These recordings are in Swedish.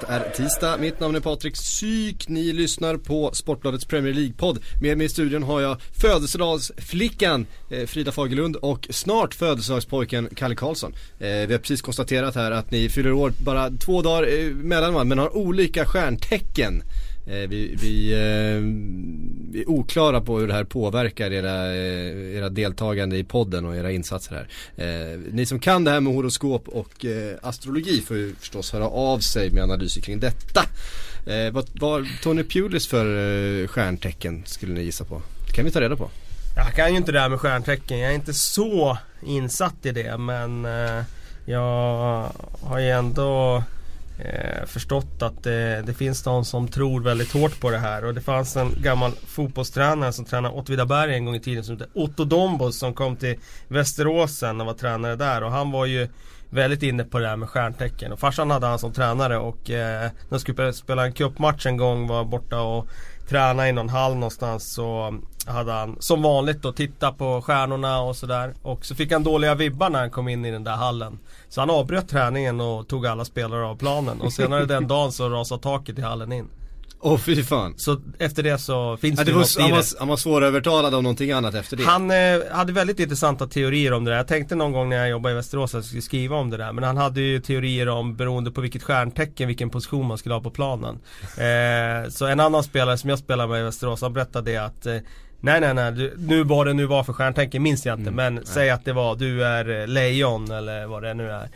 Det är tisdag, mitt namn är Patrik Syk. Ni lyssnar på Sportbladets Premier League-podd. Med mig i studion har jag födelsedagsflickan eh, Frida Fagerlund och snart födelsedagspojken Kalle Karlsson. Eh, vi har precis konstaterat här att ni fyller år bara två dagar eh, mellan varandra men har olika stjärntecken. Eh, vi, vi, eh, vi, är oklara på hur det här påverkar era, eh, era deltagande i podden och era insatser här. ni som kan det här med horoskop och astrologi får ju förstås höra av sig med analyser kring detta. vad var Tony Pulis för stjärntecken skulle ni gissa på? Det kan vi ta reda på. Jag kan ju inte det här med stjärntecken. Jag är inte så insatt i det men jag har ju ändå eh, förstått att det, det, finns de som tror väldigt hårt på det här. Och det fanns en gammal fotbollstränare som tränade Åtvidaberg en gång i tiden som hette Otto Dombos som kom till Västeråsen och var tränare där. Och han var ju väldigt inne på det här med stjärntecken. Och farsan hade han som tränare och eh, när de skulle spela en cupmatch en gång var borta och träna i någon hall någonstans så hade han som vanligt då tittat på stjärnorna och sådär. Och så fick han dåliga vibbar när han kom in i den där hallen. Så han avbröt träningen och tog alla spelare av planen. Och senare den dagen så rasade taket i hallen in. Åh oh, fy fan. Så efter det så finns ja, det, det något han, var, han var svårövertalad av någonting annat efter det. Han eh, hade väldigt intressanta teorier om det där. Jag tänkte någon gång när jag jobbade i Västerås att jag skulle skriva om det där. Men han hade ju teorier om beroende på vilket stjärntecken, vilken position man skulle ha på planen. Eh, så en annan spelare som jag spelar med i Västerås, han berättade det att eh, Nej nej nej, du, nu vad det nu var för stjärntecken minns jag inte. Mm, men nej. säg att det var du är eh, lejon eller vad det nu är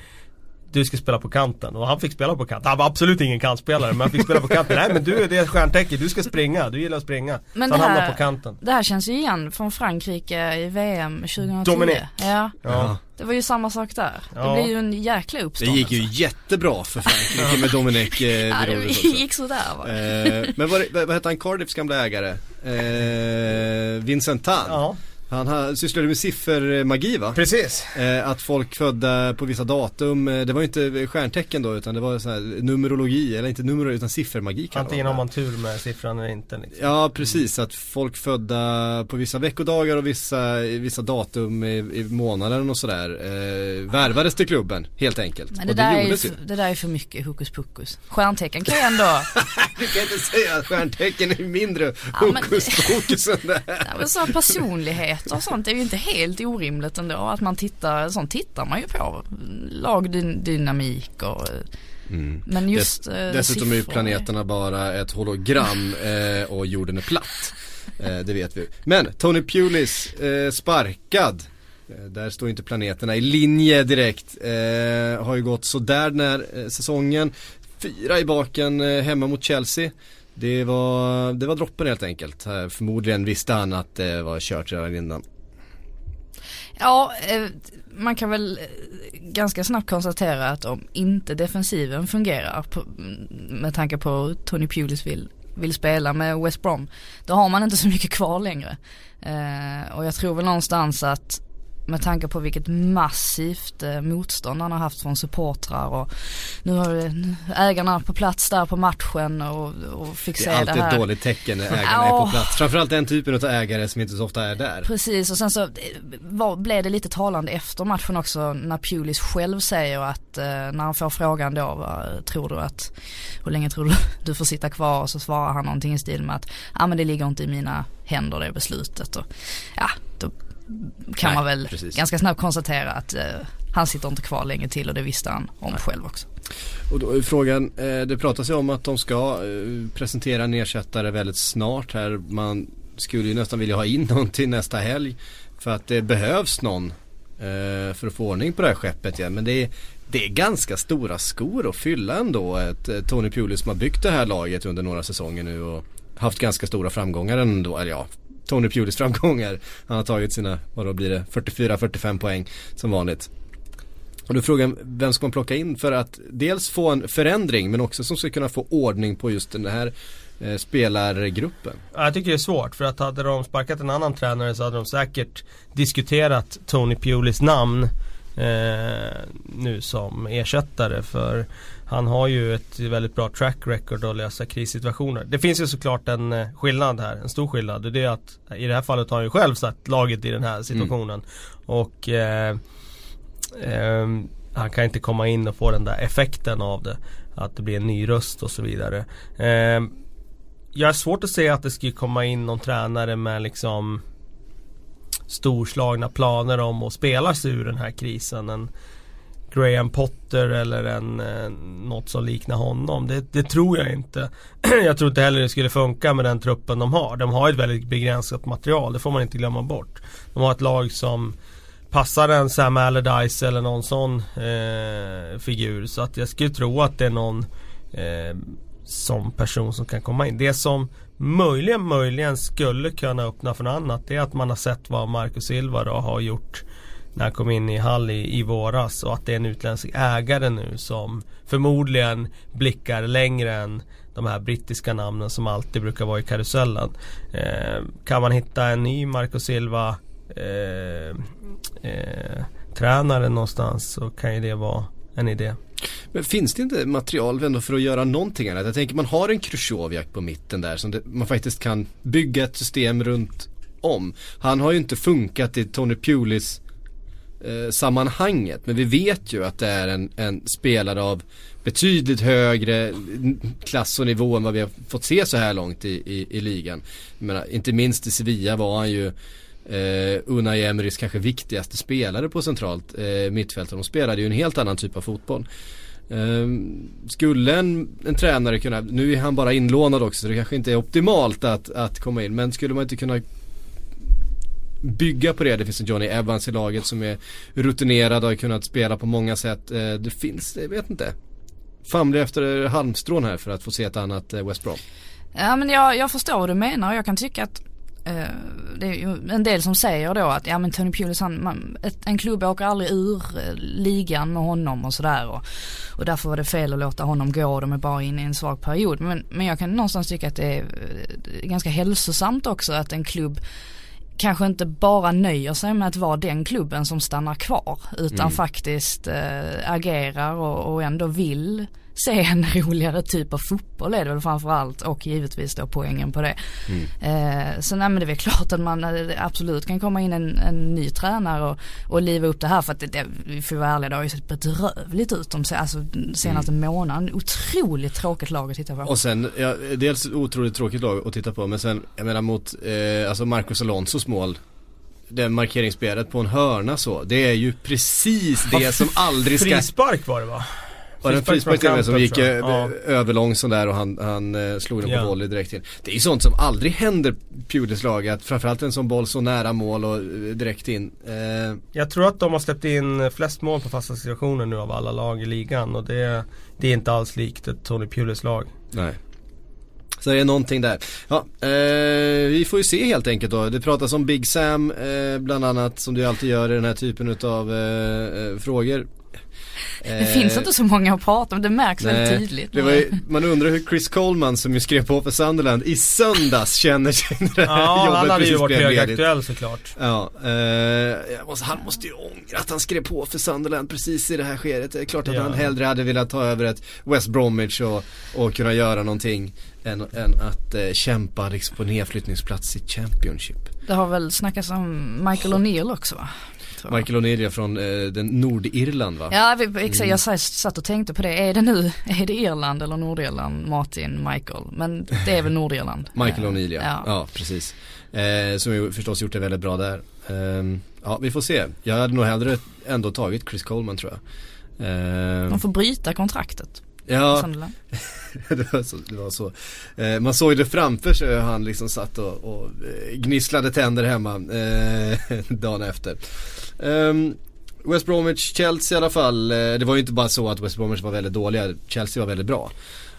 du ska spela på kanten och han fick spela på kanten. Han var absolut ingen kantspelare men han fick spela på kanten. Nej men du, det är stjärntecken, du ska springa, du gillar att springa. Men så han hamnar på kanten. Det här känns ju igen från Frankrike i VM 2010. Dominic. Ja. ja. Det var ju samma sak där. Ja. Det blev ju en jäkla uppståndelse. Det gick ju jättebra för Frankrike med Dominic eh, Ja det gick sådär va. Eh, men vad, vad hette han Cardiffs gamla ägare? Eh, Vincent Tan. Ja. Han har, sysslade med siffermagi va? Precis. Eh, att folk födda på vissa datum, eh, det var inte stjärntecken då utan det var så här numerologi, eller inte numerologi utan siffermagi Antingen har man tur med siffran eller inte. Liksom. Ja precis, att folk födda på vissa veckodagar och vissa, vissa datum i, i månaden och sådär eh, värvades till klubben helt enkelt. Men det, där det, är ju, det där är för mycket hokus pokus. Stjärntecken kan ju ändå Du kan inte säga att stjärntecken är mindre hokus pokus än det här. Ja, men så personlighet nyheter och sånt är ju inte helt orimligt ändå. Att man tittar, sånt tittar man ju på. Lagdynamik och Mm. Men just Dess, eh, Dessutom är ju planeterna bara ett hologram eh, och jorden är platt. Eh, det vet vi. Men Tony Pulis eh, sparkad. Eh, där står inte planeterna i linje direkt. Eh, har ju gått sådär den här säsongen. Fyra i baken hemma mot Chelsea. Det var, det var droppen helt enkelt. Eh, förmodligen visste han att det var kört redan innan. Ja, eh, man kan väl eh, ganska snabbt konstatera att om inte defensiven fungerar mm, med tanke på Tony Pulis vill, vill spela med West Brom, då har man inte så mycket kvar längre. Och jag tror väl någonstans att med tanke på vilket massivt eh, motstånd han har haft från supportrar och nu har ägarna på plats där på matchen och, och fick se det här. Det är alltid ett dåligt tecken när ägarna ja. är på plats. Framförallt den typen av ägare som inte så ofta är där. Precis och sen så var, blev det lite talande efter matchen också när Pulis själv säger att eh, när han får frågan då vad tror du att, hur länge tror du du får sitta kvar och så svarar han någonting i stil med att ja men det ligger inte i mina händer det beslutet och ja kan Nej, man väl precis. ganska snabbt konstatera att eh, han sitter inte kvar länge till och det visste han om Nej. själv också. Och då är frågan, eh, det pratas ju om att de ska eh, presentera en ersättare väldigt snart här. Man skulle ju nästan vilja ha in någon till nästa helg. För att det behövs någon eh, för att få ordning på det här skeppet igen. Men det är, det är ganska stora skor att fylla ändå. Ett, eh, Tony Pulis som har byggt det här laget under några säsonger nu och haft ganska stora framgångar ändå. Eller ja, Tony Pulis framgångar. Han har tagit sina, vad då blir det, 44-45 poäng som vanligt. Och då är frågan, vem ska man plocka in för att dels få en förändring men också som ska kunna få ordning på just den här eh, spelargruppen? Jag tycker det är svårt för att hade de sparkat en annan tränare så hade de säkert diskuterat Tony Pulis namn eh, nu som ersättare för han har ju ett väldigt bra track record att lösa krissituationer. Det finns ju såklart en eh, skillnad här, en stor skillnad. Och det är att i det här fallet har han ju själv satt laget i den här situationen. Mm. Och eh, eh, han kan inte komma in och få den där effekten av det. att det blir en ny röst och så vidare. Eh, jag har svårt att se att det skulle komma in någon tränare med liksom storslagna planer om att spela sig ur den här krisen. En Graham Potter eller en, eh, något som liknar honom. Det, det, tror jag inte. jag tror inte heller det skulle funka med den truppen de har. De har ett väldigt begränsat material, det får man inte glömma bort. De har ett lag som passar en Sam Allardyce eller någon sån eh, figur. Så att jag skulle tro att det är någon eh, som person som kan komma in. Det som möjligen, möjligen skulle kunna öppna för något annat det är att man har sett vad Marcus Silva då har gjort när han kom in i Hall i, i våras och att det är en utländsk ägare nu som förmodligen blickar längre än de här brittiska namnen som alltid brukar vara i karusellen. Eh, kan man hitta en ny Marco Silva eh, eh, tränare någonstans så kan ju det vara en idé. Men finns det inte material ändå för att göra någonting annat? Jag tänker man har en Krusjovjak på mitten där som det, man faktiskt kan bygga ett system runt om. Han har ju inte funkat i Tony Pulis eh, sammanhanget. Men vi vet ju att det är en, en spelare av betydligt högre klass och nivå än vad vi har fått se så här långt i, i, i ligan. Menar, inte minst i Sevilla var han ju eh, Unai Emerys kanske viktigaste spelare på centralt eh, mittfält. De spelade ju en helt annan typ av fotboll. Eh, skulle en, en tränare kunna, nu är han bara inlånad också så det kanske inte är optimalt att, att komma in. Men skulle man inte kunna bygga på det. Det finns en Johnny Evans i laget som är rutinerad och har kunnat spela på många sätt. Eh, det finns, jag vet inte. Famlar efter halmstrån här för att få se ett annat eh, West Brom. Ja men jag, jag förstår vad du menar och jag kan tycka att eh, det är ju en del som säger då att ja men Tony Pulis han, man, ett, en klubb åker aldrig ur ligan med honom och sådär och, och därför var det fel att låta honom gå och de är bara inne i en svag period. Men, men jag kan någonstans tycka att det är ganska hälsosamt också att en klubb kanske inte bara nöjer sig med att vara den klubben som stannar kvar utan mm. faktiskt äh, agerar och, och ändå vill se en roligare typ av fotboll är det väl framförallt och givetvis då poängen på det. Mm. Eh, så nej men det är väl klart att man eh, absolut kan komma in en, en ny tränare och, och liva upp det här för att det, det, vi får vara ärliga det har ju sett bedrövligt ut de alltså, senaste mm. månaden. Otroligt tråkigt lag att titta på. Och sen, ja, dels otroligt tråkigt lag att titta på men sen, jag menar mot, eh, alltså Marcus Alonsos mål det markeringsspelet på en hörna så. Det är ju precis det som aldrig ska... Frispark var det va? Var det en frispark som gick ja. överlång sån där och han, han eh, slog den på ja. volley direkt in. Det är ju sånt som aldrig händer Pulis lag, att framförallt en sån boll så nära mål och eh, direkt in. Eh. Jag tror att de har släppt in flest mål på fasta situationer nu av alla lag i ligan och det, det är inte alls likt ett Tony Pulis lag. Nej. Så det är någonting där. Ja, eh, vi får ju se helt enkelt då. Det pratas om Big Sam eh, bland annat som du alltid gör i den här typen av eh, eh frågor. Det eh, finns inte så många att prata om, det märks nej, väldigt tydligt. Ju, man undrar hur Chris Coleman som ju skrev på för Sunderland i söndags känner sig när det här ja, jobbet han hade ju varit högaktuell såklart. Ja, eh, måste, han måste ju ångra att han skrev på för Sunderland precis i det här skedet. Det är klart att ja. han hellre hade velat ta över ett West Bromwich och, och kunna göra någonting än, än att eh, kämpa liksom på nedflyttningsplats i Championship. Det har väl snackats om Michael O'Neill också va? Michael O'Neill från eh, den Nordirland va? Ja exakt, jag mm. satt och tänkte på det. Är det nu, är det Irland eller Nordirland, Martin, Michael? Men det är väl Nordirland. Michael O'Neill ja. ja, ja precis. Eh, som ju förstås gjort det väldigt bra där. Eh, ja vi får se. Jag hade nog hellre ändå tagit Chris Coleman tror jag. Eh, De får bryta kontraktet. Ja, det var så. Det var så. Eh, man såg det framför sig hur han liksom satt och, och eh, gnisslade tänder hemma eh, dagen efter. Um, West Bromwich, Chelsea i alla fall. Eh, det var ju inte bara så att West Bromwich var väldigt dåliga. Chelsea var väldigt bra.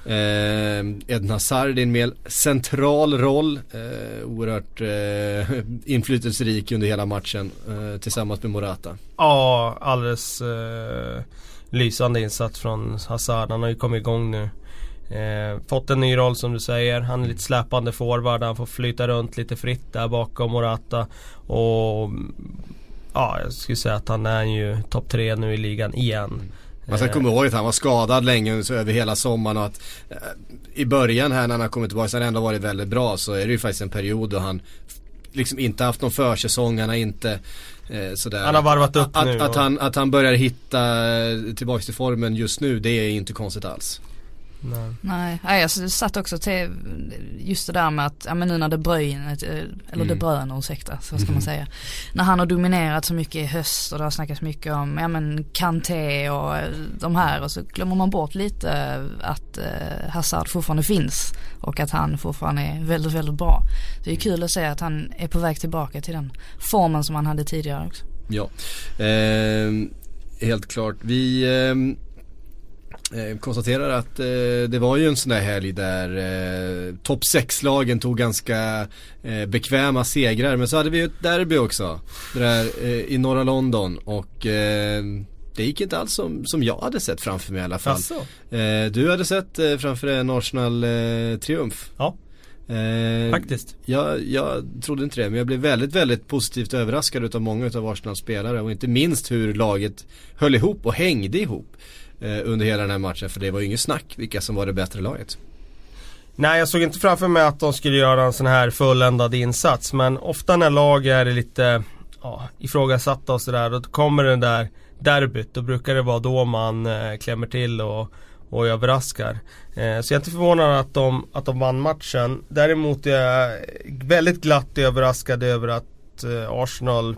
Eh, Eden Hazard i en mer central roll. Eh, oerhört eh, inflytelserik under hela matchen eh, tillsammans med Morata. Ja, alldeles eh, lysande insats från Hazard. Han har ju kommit igång nu. Eh, fått en ny roll som du säger. Han är lite släpande forward. Han får flyta runt lite fritt där bakom Morata. Och ja, jag skulle säga att han är ju topp tre nu i ligan igen. Man ska komma ihåg att han var skadad länge över hela sommaren och att eh, i början här när han har kommit tillbaka så har han ändå varit väldigt bra så är det ju faktiskt en period då han liksom inte haft någon försäsong, han har inte eh, sådär. Han har varvat upp att, nu. Att, att, han, att han börjar hitta tillbaka till formen just nu det är inte konstigt alls. Nej. Nej, jag satt också till just det där med att, ja men nu när De Bruyne, eh, eller Mm. De Bruyne ursäkta, så ska man säga. När han har dominerat så mycket i höst och det har snackats mycket om, ja men Kanté och eh, de här och så glömmer man bort lite att eh, Hazard fortfarande finns och att han fortfarande är väldigt, väldigt bra. Det är kul att se att han är på väg tillbaka till den formen som han hade tidigare också. Ja, ehm, helt klart. Vi ehm, eh, konstaterar att eh, det var ju en sån där helg där eh, topp 6-lagen tog ganska eh, bekväma segrar. Men så hade vi ju ett derby också. Det där eh, i norra London och eh, det gick inte alls som, som jag hade sett framför mig i alla fall. Eh, du hade sett framför dig en Arsenal-triumf. Ja, Eh, faktiskt. jag, jag trodde inte det, men jag blev väldigt, väldigt positivt överraskad utav många utav Arsenals spelare och inte minst hur laget höll ihop och hängde ihop Eh, under hela den här matchen. För det var ju inget snack vilka som var det bättre laget. Nej, jag såg inte framför mig att de skulle göra en sån här fulländad insats. Men ofta när lag är lite ja, ifrågasatta och sådär, då kommer den där derbyt. Då brukar det vara då man eh, klämmer till och, och överraskar. Eh, så jag är inte förvånad att de, att de vann matchen. Däremot är jag väldigt glatt överraskad över att eh, Arsenal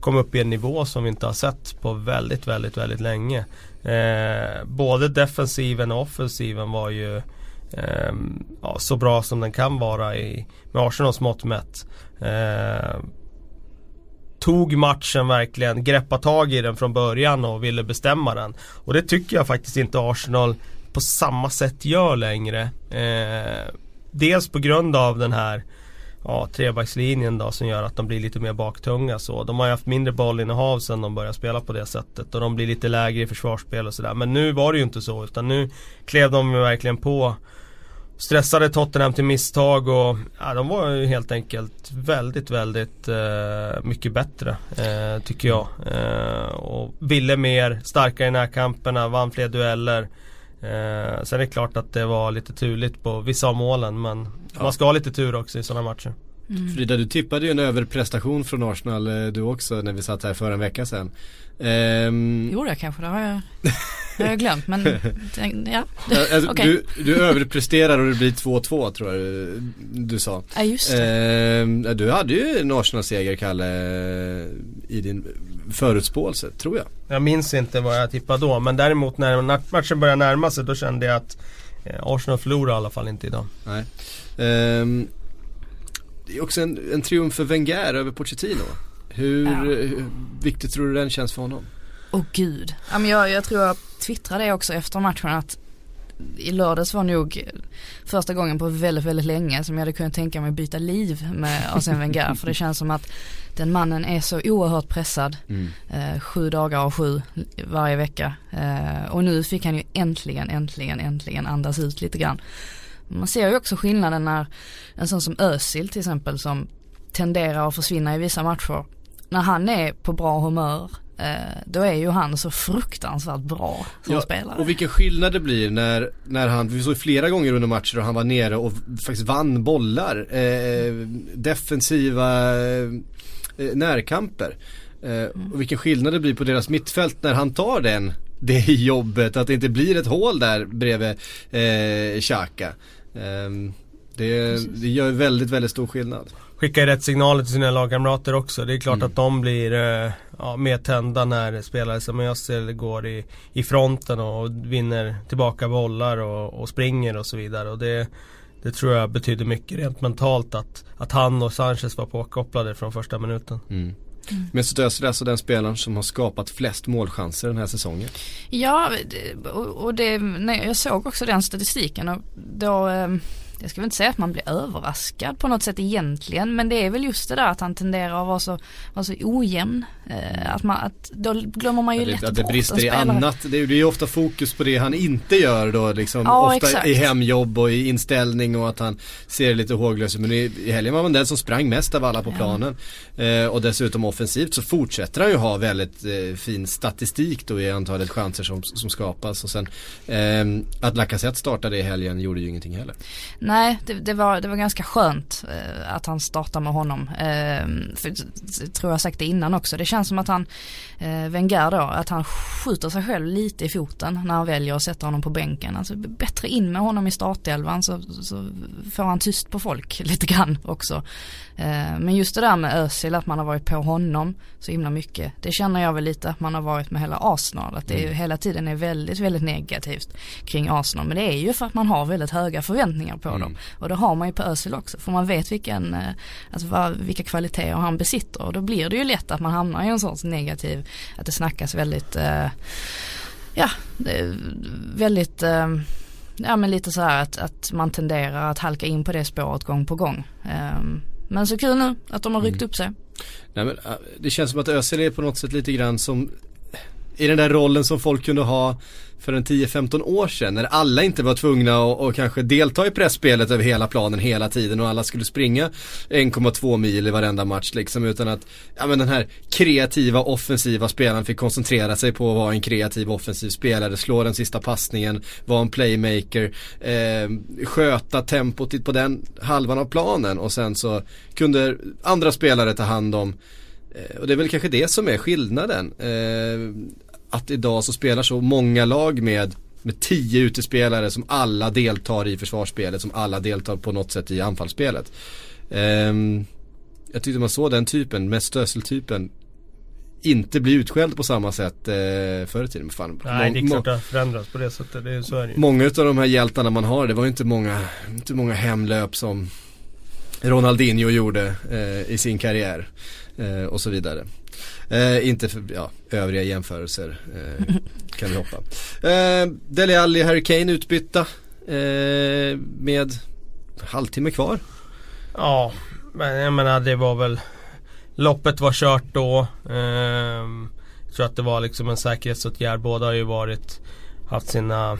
kom upp i en nivå som vi inte har sett på väldigt, väldigt, väldigt länge. Eh, både defensiven och offensiven var ju eh, ja, så bra som den kan vara i, med Arsenals mått mätt. Eh, tog matchen verkligen, greppade tag i den från början och ville bestämma den. Och det tycker jag faktiskt inte Arsenal på samma sätt gör längre. Eh, dels på grund av den här ja, trebackslinjen då som gör att de blir lite mer baktunga så. De har ju haft mindre bollinnehav sen de började spela på det sättet och de blir lite lägre i försvarsspel och sådär. Men nu var det ju inte så utan nu klev de ju verkligen på Stressade Tottenham till misstag och ja, de var ju helt enkelt väldigt, väldigt eh, mycket bättre eh, tycker jag. Eh, och ville mer, starkare i närkamperna, vann fler dueller. Eh, sen är det klart att det var lite turligt på vissa av målen men Ja. man ska ha lite tur också i sådana matcher. Frida, du tippade ju en överprestation från Arsenal eh, du också när vi satt här för en vecka sedan. Ehm, Gjorde jag kanske, det har jag, det har jag glömt men ja. eh, alltså, Okej. du, du överpresterar och det blir 2-2 tror jag du, du sa. Ja just det. Ehm, du hade ju en Arsenal-seger Kalle i din förutspåelse, tror jag. Jag minns inte vad jag tippade då men däremot när matchen började närma sig då kände jag att eh, Arsenal förlorar i alla fall inte idag. Nej. Ehm, det är också en, en triumf för Wenger över Pochettino. Hur, Ja. hur viktigt tror du den känns för honom? Åh gud. Ja, men jag, jag tror jag twittrade också efter matchen att i lördags var nog första gången på väldigt, väldigt länge som jag hade kunnat tänka mig byta liv med Arsene Wenger. för det känns som att den mannen är så oerhört pressad. Eh, sju dagar av sju varje vecka. Eh, och nu fick han ju äntligen, äntligen, äntligen andas ut lite grann. Man ser ju också skillnaden när en sån som Özil till exempel som tenderar att försvinna i vissa matcher. När han är på bra humör då är ju han så fruktansvärt bra som Ja, spelare. Och vilken skillnad det blir när, när han, vi såg flera gånger under matcher och han var nere och faktiskt vann bollar. Eh, defensiva eh, närkamper. Eh, och vilken skillnad det blir på deras mittfält när han tar den, det jobbet. Att det inte blir ett hål där bredvid eh, Xhaka. Eh, det, det gör väldigt, väldigt stor skillnad. Skickar rätt signaler till sina lagkamrater också. Det är klart Mm. att de blir eh, ja, mer tända när spelare som Özil går i, i fronten och vinner tillbaka bollar och, och springer och så vidare. Och det, det tror jag betyder mycket rent mentalt att, att han och Sanchez var påkopplade från första minuten. Mm. Mesut Özil är alltså den spelaren som har skapat flest målchanser den här säsongen. Ja, och och det, nej, jag såg också den statistiken och då, eh, jag ska väl inte säga att man blir överraskad på något sätt egentligen, men det är väl just det där att han tenderar att vara så, vara så ojämn. Eh, att man, att då glömmer man ju Att lätt det, att det bort brister i annat. Det är det ju ofta fokus på det han inte gör då liksom. Ja, ofta exakt. i hemjobb och i inställning och att han ser lite håglös ut. Men i, i helgen var han den som sprang mest av alla på Ja. planen. Eh, och dessutom offensivt så fortsätter han ju ha väldigt eh, fin statistik då i antalet chanser som, som skapas. Och sen eh, att Lacazette startade i helgen gjorde ju ingenting heller. Nej det, det, var, det var ganska skönt eh, att han startar med honom. Eh, för, tror jag sagt det innan också. Det känns som att han, eh, Wenger då, att han skjuter sig själv lite i foten när han väljer att sätta honom på bänken. Alltså bättre in med honom i startelvan så, så får han tyst på folk lite grann också. Eh, men just det där med Özil, att man har varit på honom så himla mycket. Det känner jag väl lite att man har varit med hela Arsenal. Att det är, mm. hela tiden är väldigt, väldigt negativt kring Arsenal. Men det är ju för att man har väldigt höga förväntningar på mm. Dem. Och det har man ju på Özil också. För man vet vilken, eh, alltså vad, vilka kvaliteter han besitter. Och då blir det ju lätt att man hamnar i en sån negativ, att det snackas väldigt, eh, ja, väldigt ja men lite så här att, att man tenderar att halka in på det spåret gång på gång. Um, men så kul nu att de har ryckt mm. upp sig. Nej, men, äh, det känns som att Özil är på något sätt lite grann som i den där rollen som folk kunde ha för en 10-15 år sedan när alla inte var tvungna att och kanske delta i pressspelet över hela planen hela tiden och alla skulle springa 1,2 mil i varenda match liksom utan att ja men den här kreativa offensiva spelaren fick koncentrera sig på att vara en kreativ offensiv spelare, slå den sista passningen, vara en playmaker, eh, sköta tempot på den halvan av planen och sen så kunde andra spelare ta hand om eh, och det är väl kanske det som är skillnaden. Eh, att idag så spelar så många lag med med tio utespelare som alla deltar i försvarsspelet, som alla deltar på något sätt i anfallsspelet. Um, jag tyckte man såg den typen, mest stöseltypen inte bli utskälld på samma sätt eh, förr i tiden. Fan, Nej, det är klart det har förändrats på det sättet. Det är, så är det Många av de här hjältarna man har, det var ju inte många, inte många hemlöp som Ronaldinho gjorde eh, i sin karriär. Eh, och så vidare. Eh, inte för ja, övriga jämförelser eh, kan vi hoppa. Eh, Dele Alli Harry Kane utbytta eh, med halvtimme kvar. Ja, men jag menar det var väl Loppet var kört då. Eh, jag tror att det var liksom en säkerhetsåtgärd. Båda har ju varit Haft sina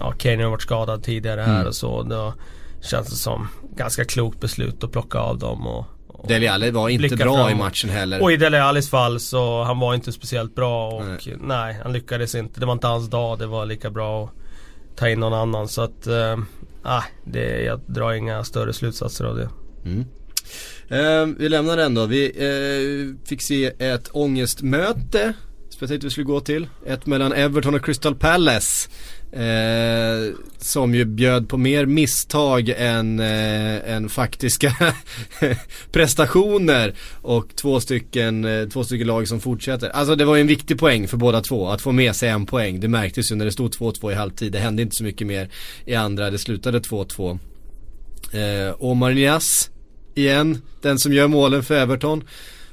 Ja, Kane har varit skadad tidigare här mm. och så. Då känns det som ganska klokt beslut att plocka av dem och Dele Alli var inte bra fram. i matchen heller. Och i Dele Allis fall så han var inte speciellt bra och nej. nej. han lyckades inte. Det var inte hans dag. Det var lika bra att ta in någon annan. Så att, eh, det, jag drar inga större slutsatser av det. Mm. Eh, vi lämnar den då. Vi eh, fick se ett ångestmöte. Speciellt vi skulle gå till. Ett mellan Everton och Crystal Palace. Eh, som ju bjöd på mer misstag än, eh, än faktiska prestationer och två stycken, eh, två stycken lag som fortsätter. Alltså det var ju en viktig poäng för båda två att få med sig en poäng. Det märktes ju när det stod 2-2 i halvtid. Det hände inte så mycket mer i andra. Det slutade 2-2. Eh, Omar Nias igen, den som gör målen för Everton.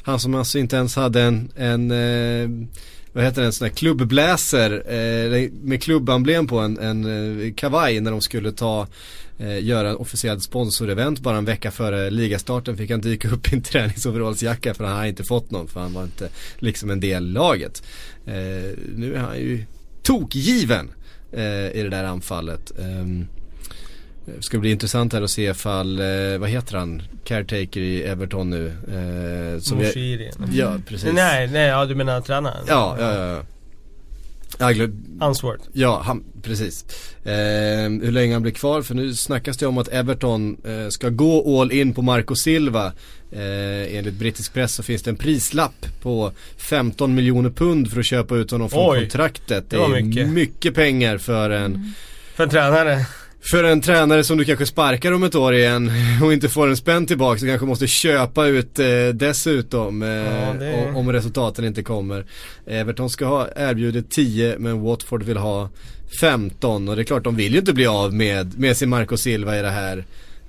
Han som alltså inte ens hade en, en eh, vad heter det, en sån här klubbbläser eh, med klubbemblem på en, en eh, kavaj när de skulle ta eh, göra en officiellt sponsorevent bara en vecka före ligastarten fick han dyka upp i en träningsoverallsjacka för han hade inte fått någon för han var inte liksom en del i laget. Eh, nu är han ju tokgiven eh, i det där anfallet. Eh, det ska bli intressant här att se ifall, eh, vad heter han, caretaker i Everton nu? Eh, som Moshiri. Vi, ja, precis. Nej, nej, ja du menar tränaren? Ja, ja, ja. ja. Answorth. Ja, han, precis. Eh, hur länge han blir kvar, för nu snackas det om att Everton eh, ska gå all in på Marco Silva. Eh, enligt brittisk press så finns det en prislapp på 15 miljoner pund för att köpa ut honom från Oj, kontraktet. Det, det är mycket. mycket pengar för en mm. För en tränare för en tränare som du kanske sparkar om ett år igen och inte får en spänn tillbaka så kanske måste köpa ut eh, dessutom eh, ja, det... om resultaten inte kommer. Everton ska ha erbjudit 10 men Watford vill ha 15 och det är klart de vill ju inte bli av med, med sin Marco Silva i det här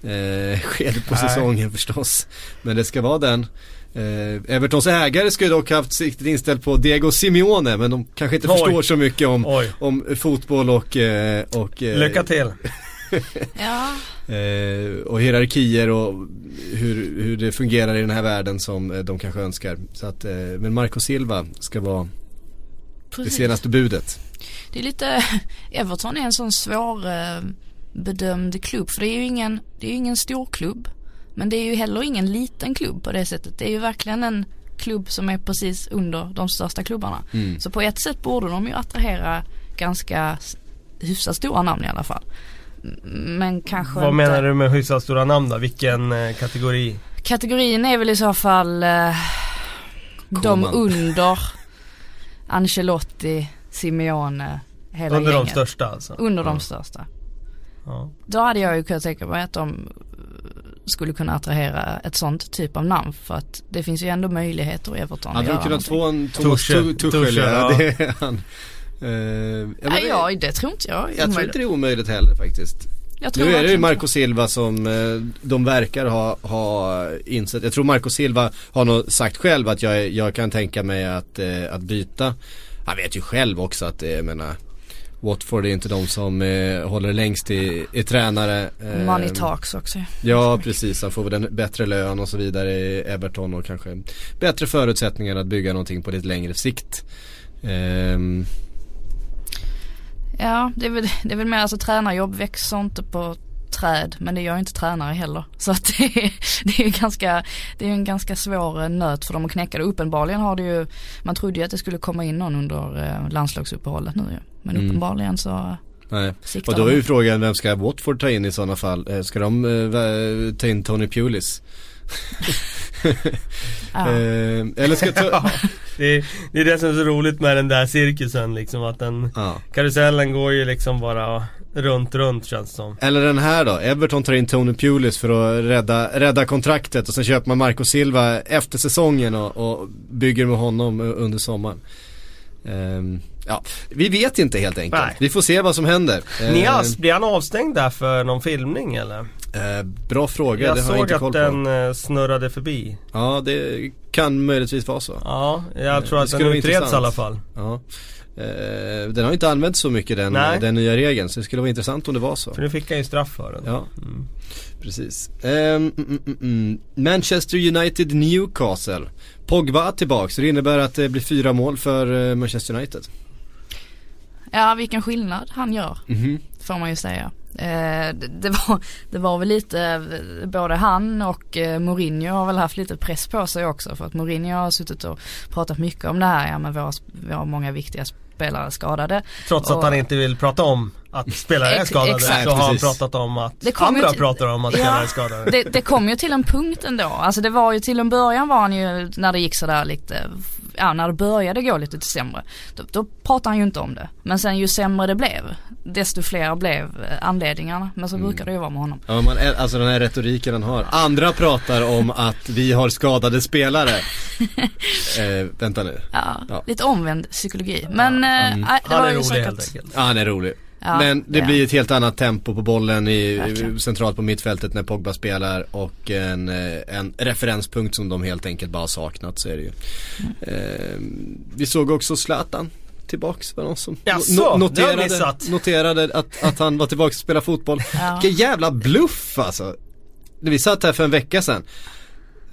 eh, skedet på Nej. säsongen förstås. Men det ska vara den. Eh, Evertons ägare skulle dock haft siktet inställt på Diego Simeone men de kanske inte Oj. förstår så mycket om, om fotboll och... Eh, och eh, Lycka till! ja. Eh, och hierarkier och hur, hur det fungerar i den här världen som eh, de kanske önskar. Så att, eh, men Marco Silva ska vara Precis. det senaste budet. Det är lite, Everton är en sån svår bedömd klubb för det är ju ingen, det är ju ingen stor klubb. Men det är ju heller ingen liten klubb på det sättet. Det är ju verkligen en klubb som är precis under de största klubbarna. Mm. Så på ett sätt borde de ju attrahera ganska hyfsat stora namn i alla fall. Men kanske Vad inte. menar du med hyfsat stora namn då? Vilken eh, kategori? Kategorin är väl i så fall eh, de under Ancelotti, Simeone, hela Under de gänget. största alltså? Under Ja. de största. Ja. Då hade jag ju kunnat tänka mig att de skulle kunna attrahera ett sånt typ av namn för att det finns ju ändå möjligheter i Everton att Hade de göra kunnat någonting. få en Thomas Tuchel. Ja, det är han. Eh, ja, Nej, ja, det tror inte jag. är Jag tror inte det är omöjligt heller faktiskt. Jag tror Nu är det ju Marco Silva som eh, de verkar ha, ha insett. Jag tror Marco Silva har nog sagt själv att jag, jag kan tänka mig att, eh, att byta. Han vet ju själv också att det, jag menar Watford är inte de som eh, håller längst i, i tränare. Eh, Money talks också. Ja precis, han får väl en bättre lön och så vidare i Everton och kanske bättre förutsättningar att bygga någonting på lite längre sikt. Ehm, Ja, det är väl, det är väl mer alltså tränarjobb växer inte på träd men det gör inte tränare heller. Så att det är, det är ganska, det är en ganska svår eh, nöt för dem att knäcka det. Uppenbarligen har det ju, man trodde ju att det skulle komma in någon under eh, landslagsuppehållet nu ju. Men Mm. uppenbarligen så nej. Och då är ju frågan, vem ska Watford ta in i sådana fall? Eh, Ska de eh, ta in Tony Pulis? Ja. Eh, eller ska ta... Det, är, det är det som är så roligt med den där cirkusen liksom att den ja. Karusellen går ju liksom bara runt, runt känns det som. Eller den här då, Everton tar in Tony Pulis för att rädda, rädda kontraktet och sen köper man Marco Silva efter säsongen och, och bygger med honom under sommaren. Ehm, ja, vi vet inte helt enkelt. Nej. Vi får se vad som händer. Nias, blir han avstängd där för någon filmning eller? Eh, bra fråga, Jag det har jag såg inte koll att på. den eh, snurrade förbi. Ja, det kan möjligtvis vara så. Ja, jag Eh, tror det att den utreds i intressant. alla fall. Ja. Eh, den har inte använts så mycket den, Nej. den nya regeln så det skulle vara intressant om det var så. För nu fick han ju straff för den. Ja, Mm. precis. Ehm, mm, mm, mm, mm. Manchester United Newcastle. Pogba tillbaks, så det innebär att det blir fyra mål för eh, Manchester United. Ja, vilken skillnad han gör. Mhm. får man ju säga. Eh, det, det, var, det var väl lite, både han och eh, Mourinho har väl haft lite press på sig också för att Mourinho har suttit och pratat mycket om det här, ja men våra, vi har många viktiga spelare skadade. Trots att Och- han inte vill prata om att spelare är skadade exakt. så har han pratat om att Det andra till- pratar om att Ja. spelare är skadade. Det, det kom ju till en punkt ändå, alltså det var ju till en början var han ju när det gick sådär lite, ja när det började gå lite sämre, då, då pratade han ju inte om det. Men sen ju sämre det blev, desto fler blev eh, anledningarna. Men så brukar det ju vara med honom. Ja, man, alltså den här retoriken han har. Andra pratar om att vi har skadade spelare. eh, vänta nu. Ja, Ja. lite omvänd psykologi. Men Ja, eh, mm. det Han var är ju rolig säkert, helt enkelt. Ja, han är rolig. Ja, Men det ja. blir ett helt annat tempo på bollen i, Verkligen. centralt på mittfältet när Pogba spelar och en, eh, en referenspunkt som de helt enkelt bara saknat så är det ju. Mm. Eh, vi såg också Zlatan tillbaks var någon som Jaså, no- det noterade, noterade att, att han var tillbaks och spelade fotboll. Ja. Vilken jävla bluff alltså. När vi satt här för en vecka sedan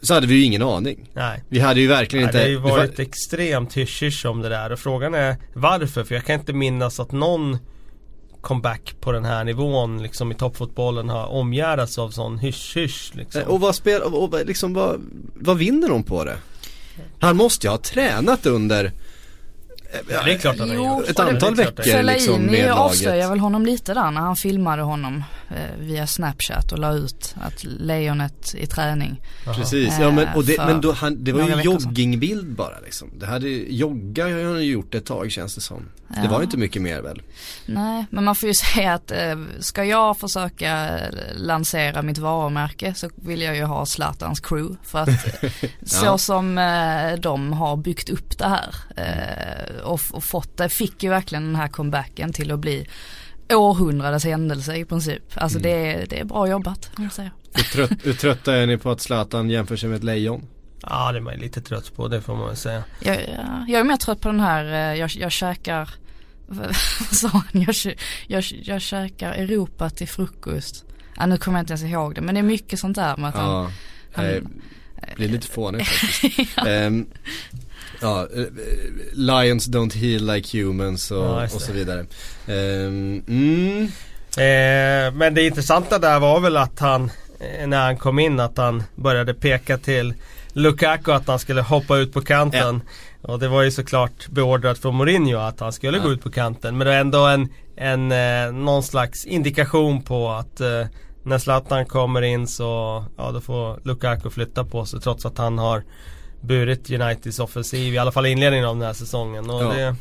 så hade vi ju ingen aning. Nej. Vi hade ju verkligen Nej, inte det har ju det var- varit extremt hysch om det där och frågan är varför? För jag kan inte minnas att någon comeback på den här nivån liksom i toppfotbollen har omgärdats av sån hysch-hysch liksom. Och vad spel, och, och liksom vad, vad vinner de på det? Han måste ju ha tränat under Ja, det är klart han har gjort. ett antal veckor liksom med Fellaini laget. avslöjade väl honom lite där när han filmade honom eh, via snapchat och la ut att lejonet i träning. Precis, ja men, och det, men då, han, det var ju sedan. joggingbild bara liksom. Det hade, jogga har han ju gjort ett tag känns det som. Det Ja. var ju inte mycket mer väl? Nej, men man får ju säga att eh, ska jag försöka eh, lansera mitt varumärke så vill jag ju ha Zlatans crew. För att eh, så Ja. som eh, de har byggt upp det här eh, och, och fått det, fick ju verkligen den här comebacken till att bli århundradets händelse i princip. Alltså Mm. det, är- det är bra jobbat jag säga. Hur, trött, hur trötta är ni på att Zlatan jämför sig med ett lejon? Ja det är man ju lite trött på, det får man väl säga. Jag, jag, jag är mer trött på den här, eh, jag, jag käkar, vad sa han, jag, jag, jag käkar Europa till frukost. Ja, nu kommer jag inte ens ihåg det men det är mycket sånt där med att han, Ja, han- det blir lite fånigt faktiskt. Ehm, ja, eh, Lions don't heal like humans och, Ja, och så vidare. Ehm, mm, Eh, men det intressanta där var väl att han, eh, när han kom in, att han började peka till Lukaku att han skulle hoppa ut på kanten. Och det var ju såklart beordrat från Mourinho att han skulle Ja. gå ut på kanten. Men det var ändå en, en, eh, någon slags indikation på att eh, när Zlatan kommer in så ja, då får Lukaku flytta på sig trots att han har burit Uniteds offensiv i alla fall i inledningen av den här säsongen. Och Ja.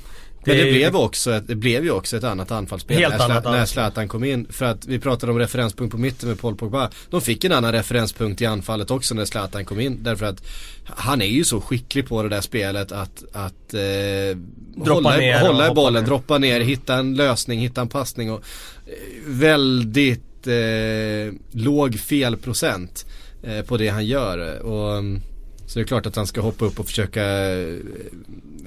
det, Men det blev, också ett, det blev ju också ett annat anfallsspel Helt när, annat när. Zlatan kom in. För att vi pratade om referenspunkt på mitten med Paul Pogba. De fick en annan referenspunkt i anfallet också när Zlatan kom in. Därför att han är ju så skicklig på det där spelet att, att eh, hålla, ner hålla i bollen, ner. droppa ner, hitta en lösning, hitta en passning och eh, väldigt eh, låg felprocent eh, på det han gör. Och, mm, så det är klart att han ska hoppa upp och försöka eh,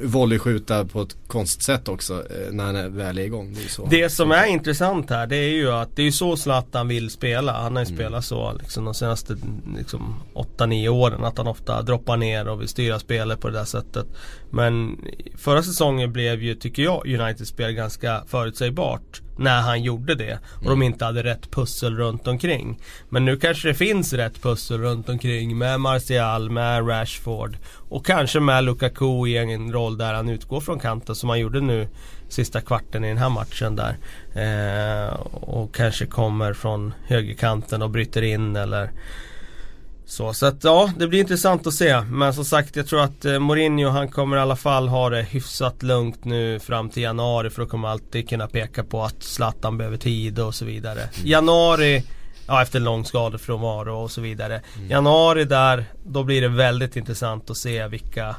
volleyskjuta på ett konstigt sätt också eh, när han är väl är igång. Det, är så. Det som är intressant här det är ju att det är så Zlatan vill spela. Han har Mm. ju spelat så liksom, de senaste liksom, 8-9 åren. Att han ofta droppar ner och vill styra spelet på det där sättet. Men förra säsongen blev ju, tycker jag, Uniteds spel ganska förutsägbart. När han gjorde det. Och de inte hade rätt pussel runt omkring. Men nu kanske det finns rätt pussel runt omkring med Martial, med Rashford. Och kanske med Lukaku i en roll där han utgår från kanten som han gjorde nu sista kvarten i den här matchen där. Eh, och kanske kommer från högerkanten och bryter in eller så. Så att ja, det blir intressant att se. Men som sagt, jag tror att eh, Mourinho han kommer i alla fall ha det hyfsat lugnt nu fram till januari. För då kommer alltid kunna peka på att Zlatan behöver tid och så vidare. Januari Ja efter lång skadefrånvaro och så vidare. Januari där, då blir det väldigt intressant att se vilka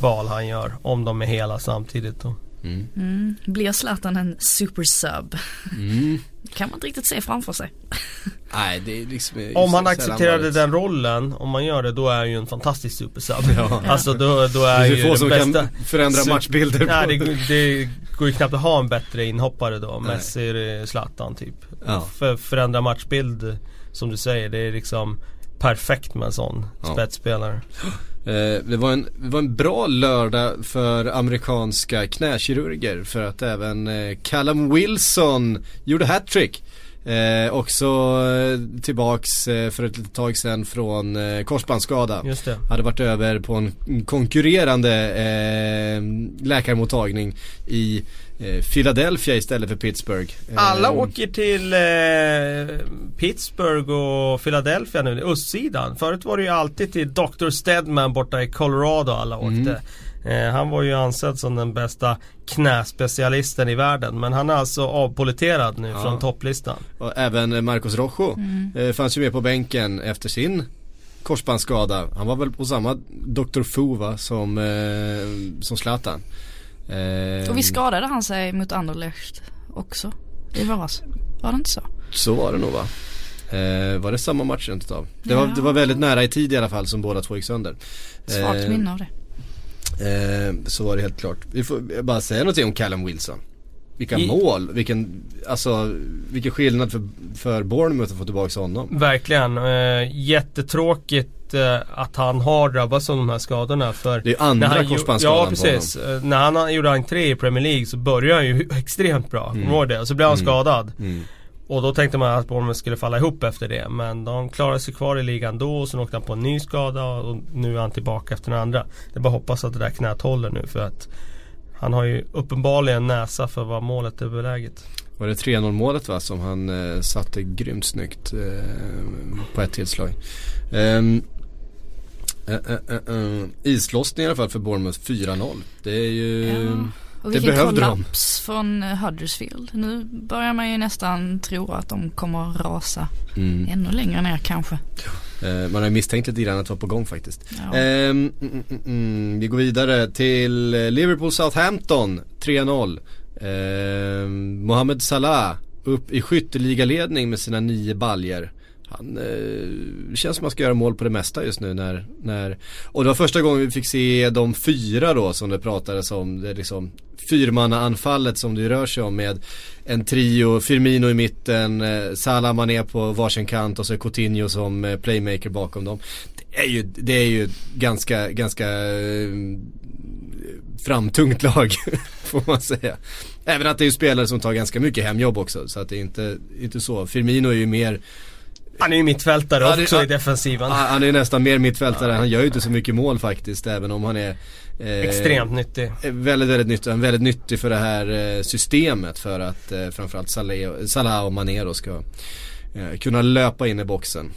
val han gör. Om de är hela samtidigt då. Mm. Mm. Blir Zlatan en supersub? Mm. kan man inte riktigt se framför sig. Nej det är liksom Om han accepterade den rollen, om man gör det, då är han ju en fantastisk supersub. Ja. Alltså då, då är Det är ju få den som bästa kan förändra matchbilder Nej det, det går ju knappt att ha en bättre inhoppare då. Nej. Messi Zlatan typ. Ja. För förändra matchbild, som du säger, det är liksom perfekt med en sån Ja. spetsspelare. Eh, det, var en, det var en bra lördag för amerikanska knäkirurger för att även eh, Callum Wilson gjorde hattrick. Eh, också eh, tillbaks eh, för ett tag sedan från eh, korsbandsskada. Just det. Hade varit över på en konkurrerande eh, läkarmottagning i Philadelphia istället för Pittsburgh. Alla åker till eh, Pittsburgh och Philadelphia nu, östsidan. Förut var det ju alltid till Dr. Stedman borta i Colorado alla åkte. Mm. Eh, han var ju ansedd som den bästa knäspecialisten i världen. Men han är alltså avpoliterad nu Ja. från topplistan. Och även Marcos Rojo eh, fanns ju med på bänken efter sin korsbandsskada. Han var väl på samma Dr. Fu va, som, eh, som Zlatan. Och vi skadade han sig mot Anderlecht också i våras. Var det inte så? Så var det nog va. Eh, var det samma match rent utav? Det, var, Ja. det var väldigt nära i tid i alla fall som båda två gick sönder. Svagt Eh, minne av det. Eh, så var det helt klart. Vi får bara säga någonting om Callum Wilson. Vilka I- mål, vilken, alltså vilken skillnad för, för Bournemouth att få tillbaka honom. Verkligen. Eh, jättetråkigt eh, att han har drabbats av de här skadorna. För Det är andra korsbandsskadan Ja på precis. Eh, När han gjorde entré i Premier League så började han ju extremt bra. Kommer du ihåg det? Och så blev han Mm. skadad. Mm. Och då tänkte man att Bournemouth skulle falla ihop efter det. Men de klarade sig kvar i ligan då och sen åkte han på en ny skada och nu är han tillbaka efter den andra. Det är bara att hoppas att det där knät håller nu för att han har ju uppenbarligen näsa för vad målet är beläget. Var det 3-0 målet va som han eh, satte grymt snyggt eh, på ett tillslag. Ehm, eh, eh, eh, eh, islossning i alla fall för Bournemouth 4-0. Det är ju Ja. Och det vilken behövde de. kollaps från eh, Huddersfield. Nu börjar man ju nästan tro att de kommer rasa mm, ännu längre ner kanske. eh, Man har ju misstänkt lite grann att det var på gång faktiskt. Ja. Ehm, mm, mm, mm, vi går vidare till eh, Liverpool Southampton 3-0. Ehm, Mohamed Salah upp i skytteligaledning med sina nio baljer. Han, eh, det känns som att han ska göra mål på det mesta just nu när, när Och det var första gången vi fick se de fyra då som det pratades om. Det är liksom fyrmannaanfallet som det rör sig om med en trio, Firmino i mitten, eh, Salah Mané på varsin kant och så Coutinho som eh, playmaker bakom dem. Det är ju, det är ju ganska, ganska eh, framtungt lag får man säga. Även att det är ju spelare som tar ganska mycket hemjobb också så att det är inte, inte så. Firmino är ju mer han är ju mittfältare det- också ja. i defensiven. Han han är nästan mer mittfältare, han gör ju inte så mycket mål faktiskt även om han är eh, Extremt nyttig. är Väldigt, väldigt nyttig. Han är väldigt nyttig för det här eh, systemet för att eh, framförallt Salah, Salah och Mané då ska eh, kunna löpa in i boxen.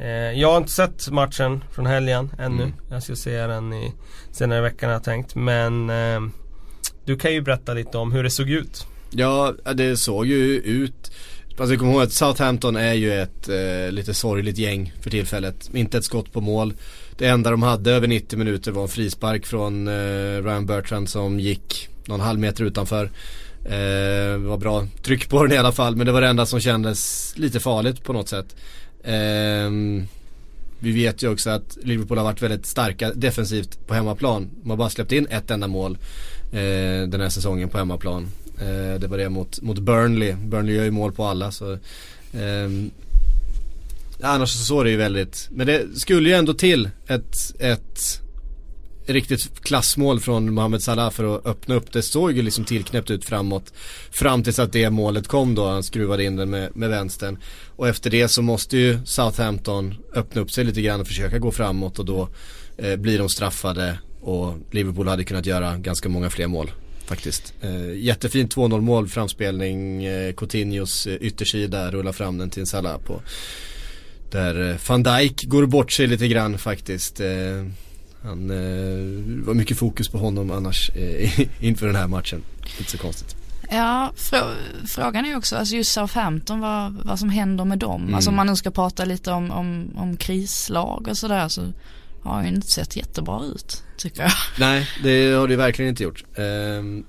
Eh, jag har inte sett matchen från helgen ännu. Mm. Jag ska se den i, senare i veckan har jag tänkt. Men eh, du kan ju berätta lite om hur det såg ut. Ja, det såg ju ut Fast vi kommer ihåg att Southampton är ju ett eh, lite sorgligt gäng för tillfället. Inte ett skott på mål. Det enda de hade över 90 minuter var en frispark från eh, Ryan Bertrand som gick någon halv meter utanför. Eh, det var bra tryck på den i alla fall men det var det enda som kändes lite farligt på något sätt. Eh, vi vet ju också att Liverpool har varit väldigt starka defensivt på hemmaplan. De har bara släppt in ett enda mål eh, den här säsongen på hemmaplan. Eh, det var det mot, mot Burnley. Burnley gör ju mål på alla så ehm, Annars så såg det ju väldigt, men det skulle ju ändå till ett, ett riktigt klassmål från Mohamed Salah för att öppna upp. Det såg ju liksom tillknäppt ut framåt. Fram tills att det målet kom då, han skruvade in den med, med vänstern. Och efter det så måste ju Southampton öppna upp sig lite grann och försöka gå framåt och då eh, blir de straffade och Liverpool hade kunnat göra ganska många fler mål. Faktiskt. Eh, jättefint 2-0 mål, framspelning, eh, Coutinhos eh, yttersida rullar fram den till Salah på där eh, van Dijk går bort sig lite grann faktiskt. Eh, han, eh, var mycket fokus på honom annars inför den här matchen. Inte så konstigt. Ja, frå- frågan är ju också, alltså just Southampton, vad, vad som händer med dem. Mm. Alltså om man nu ska prata lite om, om, om krislag och sådär så har ju inte sett jättebra ut, tycker jag. Nej, det har det verkligen inte gjort. Ehm,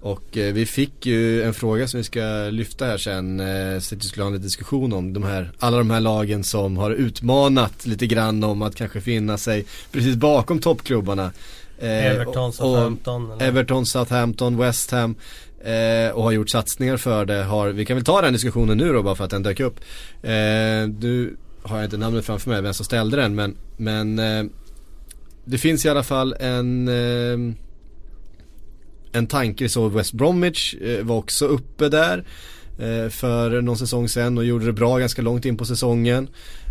och eh, vi fick ju en fråga som vi ska lyfta här sen, eh, så att vi skulle ha en diskussion om de här, alla de här lagen som har utmanat lite grann om att kanske finna sig precis bakom toppklubbarna. Eh, Everton, Southampton. eller? Everton, Southampton, West Ham eh, och har gjort satsningar för det. Har, vi kan väl ta den diskussionen nu då bara för att den dök upp. Eh, nu har jag inte namnet framför mig, vem som ställde den men, men eh, det finns i alla fall en eh, en tanke, vi såg West Bromwich eh, var också uppe där eh, för någon säsong sedan och gjorde det bra ganska långt in på säsongen.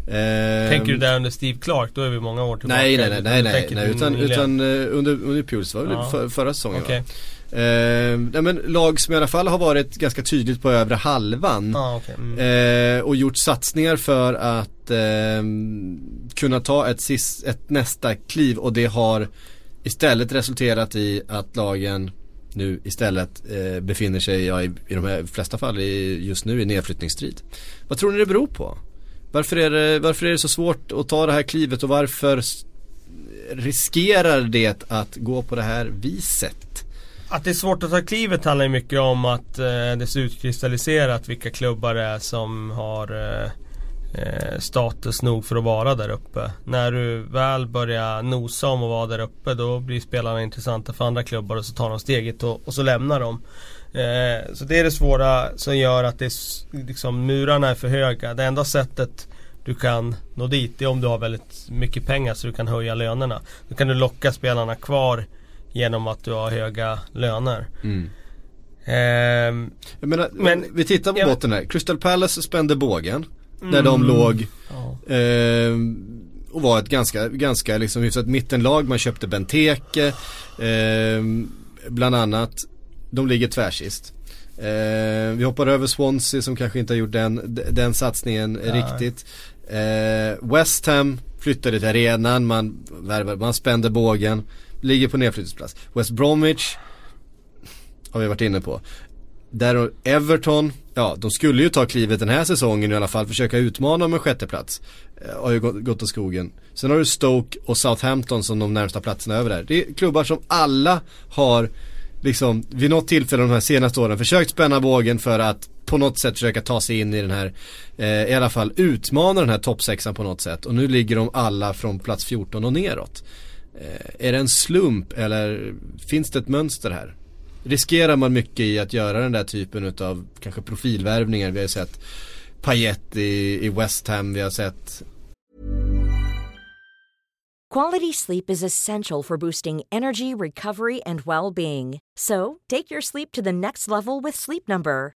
Eh, Tänker du där under Steve Clark? Då är vi många år tillbaka. Nej nej nej nej, nej, utan, utan eh, under, under Puls var väl Ja. för, förra säsongen Okej. va? Eh, nej men lag som i alla fall har varit ganska tydligt på övre halvan. Ah, okej. Mm. Eh, och gjort satsningar för att eh, kunna ta ett, sis, ett nästa kliv och det har istället resulterat i att lagen nu istället eh, befinner sig, ja, i, i de här flesta fall i, just nu i nedflyttningsstrid. Vad tror ni det beror på? Varför är det, varför är det så svårt att ta det här klivet och varför riskerar det att gå på det här viset? Att det är svårt att ta klivet handlar ju mycket om att eh, det ser utkristalliserat vilka klubbar det är som har eh, eh, status nog för att vara där uppe. När du väl börjar nosa om att vara där uppe då blir spelarna intressanta för andra klubbar och så tar de steget och, och så lämnar de. Eh, så det är det svåra som gör att det är, liksom, murarna är för höga. Det enda sättet du kan nå dit det är om du har väldigt mycket pengar så du kan höja lönerna. Då kan du locka spelarna kvar genom att du har höga löner. Ehm, Jag menar, Men- vi tittar på jag- botten här. Crystal Palace spände bågen. Där de låg ja. eh, och var ett ganska, ganska liksom hyfsat mittenlag. Man köpte Benteke. Eh, bland annat. De ligger tvärsist. Eh, vi hoppar över Swansea som kanske inte har gjort den, den satsningen Nej. riktigt. Eh, West Ham flyttade till arenan, man, värvade- man spände bågen. Ligger på nedflyttningsplats. West Bromwich har vi varit inne på. Där Everton, ja de skulle ju ta klivet den här säsongen i alla fall, försöka utmana om en sjätteplats. Eh, har ju gått, gått åt skogen. Sen har du Stoke och Southampton som de närmsta platserna över där. Det är klubbar som alla har liksom vid något tillfälle de här senaste åren försökt spänna bågen för att på något sätt försöka ta sig in i den här, eh, i alla fall utmana den här toppsexan på något sätt. Och nu ligger de alla från plats 14 och neråt. Eh, är det en slump eller finns det ett mönster här? Riskerar man mycket i att göra den där typen av kanske profilvärvningar? Vi har sett Payet i, i West Ham, vi har sett Quality sleep is essential for boosting energy, recovery, and well being. So, take your sleep to the next level with Sleep Number.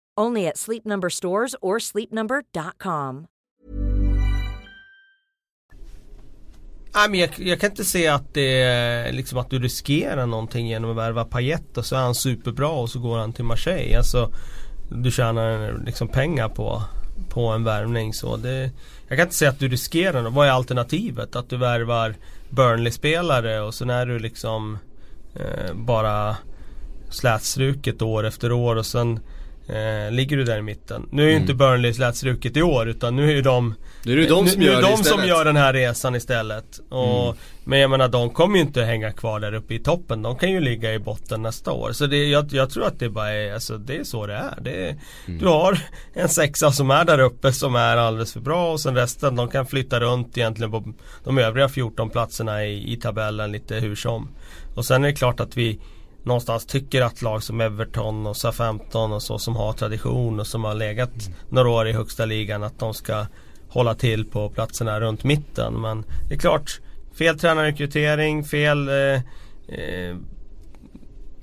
Only at Sleep Number stores or sleepnumber.com. Nej, men jag, jag kan inte se att det liksom att du riskerar någonting genom att värva Payet och så är han superbra och så går han till Marseille. Alltså, du tjänar liksom pengar på, på en värvning så det, Jag kan inte säga att du riskerar något. Vad är alternativet? Att du värvar Burnley-spelare och sen är du liksom eh, bara slätstruket år efter år och sen Eh, ligger du där i mitten. Nu är ju mm. inte Burnley slätstruket i år utan nu är ju de Nu är det de som, nu, gör, nu är de som gör den här resan istället. Och, mm. Men jag menar de kommer ju inte hänga kvar där uppe i toppen. De kan ju ligga i botten nästa år. Så det, jag, jag tror att det bara är, alltså, det är så det är. Det mm. Du har en sexa som är där uppe som är alldeles för bra och sen resten de kan flytta runt egentligen på de övriga 14 platserna i, i tabellen lite hur som. Och sen är det klart att vi någonstans tycker att lag som Everton och SA-15 och så som har tradition och som har legat mm. några år i högsta ligan att de ska hålla till på platserna runt mitten. Men det är klart, fel tränarrekrytering, fel eh, eh,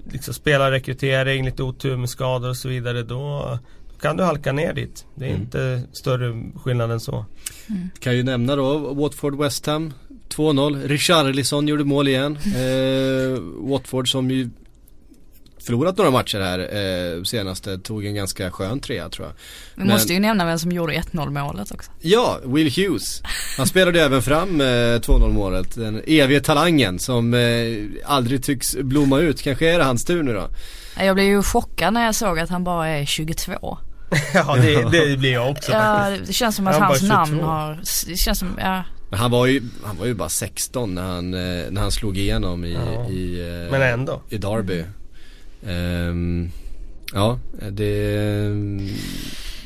liksom spelarrekrytering, lite otur med skador och så vidare. Då, då kan du halka ner dit. Det är mm. inte större skillnad än så. Mm. Kan ju nämna då Watford West Ham 2-0. Richarlison gjorde mål igen. Eh, Watford som ju förlorat några matcher här eh, senaste. Tog en ganska skön trea tror jag. Vi Men, måste ju nämna vem som gjorde 1-0 målet också. Ja, Will Hughes. Han spelade även fram eh, 2-0 målet. Den evige talangen som eh, aldrig tycks blomma ut. Kanske är det hans tur nu då. Jag blev ju chockad när jag såg att han bara är 22. ja det, det blir jag också Ja det känns som att hans namn har, det känns som, ja men han var ju, han var ju bara 16 när han, eh, när han slog igenom i, ja. i, eh, Men ändå. i Derby. Um, ja, det,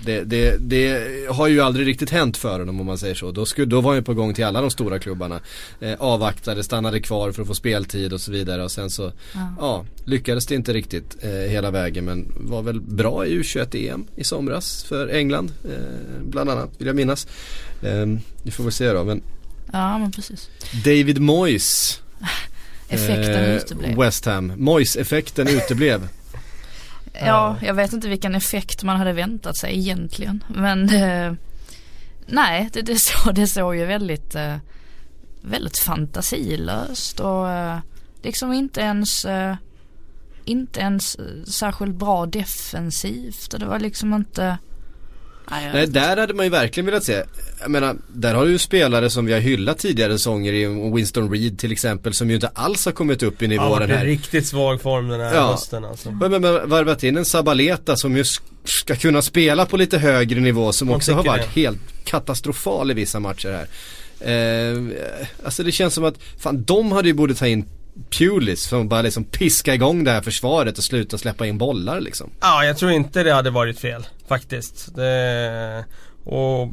det, det, det, har ju aldrig riktigt hänt för honom om man säger så. Då, skulle, då var han ju på gång till alla de stora klubbarna. Eh, avvaktade, stannade kvar för att få speltid och så vidare. Och sen så ja. ja lyckades det inte riktigt eh, hela vägen. Men var väl bra i U21-EM i somras för England. Eh, bland annat vill jag minnas. Eh, vi får väl se då. Men ja men precis. David Moyes Effekten eh, uteblev. West Ham. Moyes-effekten uteblev. ja, jag vet inte vilken effekt man hade väntat sig egentligen. Men eh, nej, det, det, så, det såg ju väldigt, eh, väldigt fantasilöst och eh, liksom inte ens eh, inte ens särskilt bra defensivt och det var liksom inte Nej, där hade man ju verkligen velat se. Jag menar, där har du ju spelare som vi har hyllat tidigare säsonger i Winston Reed till exempel som ju inte alls har kommit upp i nivå ja, den här. riktigt svag form den här ja. hösten alltså. Men, men, men varvat in en Sabaleta som ju ska kunna spela på lite högre nivå som Man också har varit det. helt katastrofal i vissa matcher här. Eh, alltså det känns som att, fan de hade ju borde ta in Pulis att bara liksom piska igång det här försvaret och sluta släppa in bollar liksom. Ja, jag tror inte det hade varit fel faktiskt. Det, och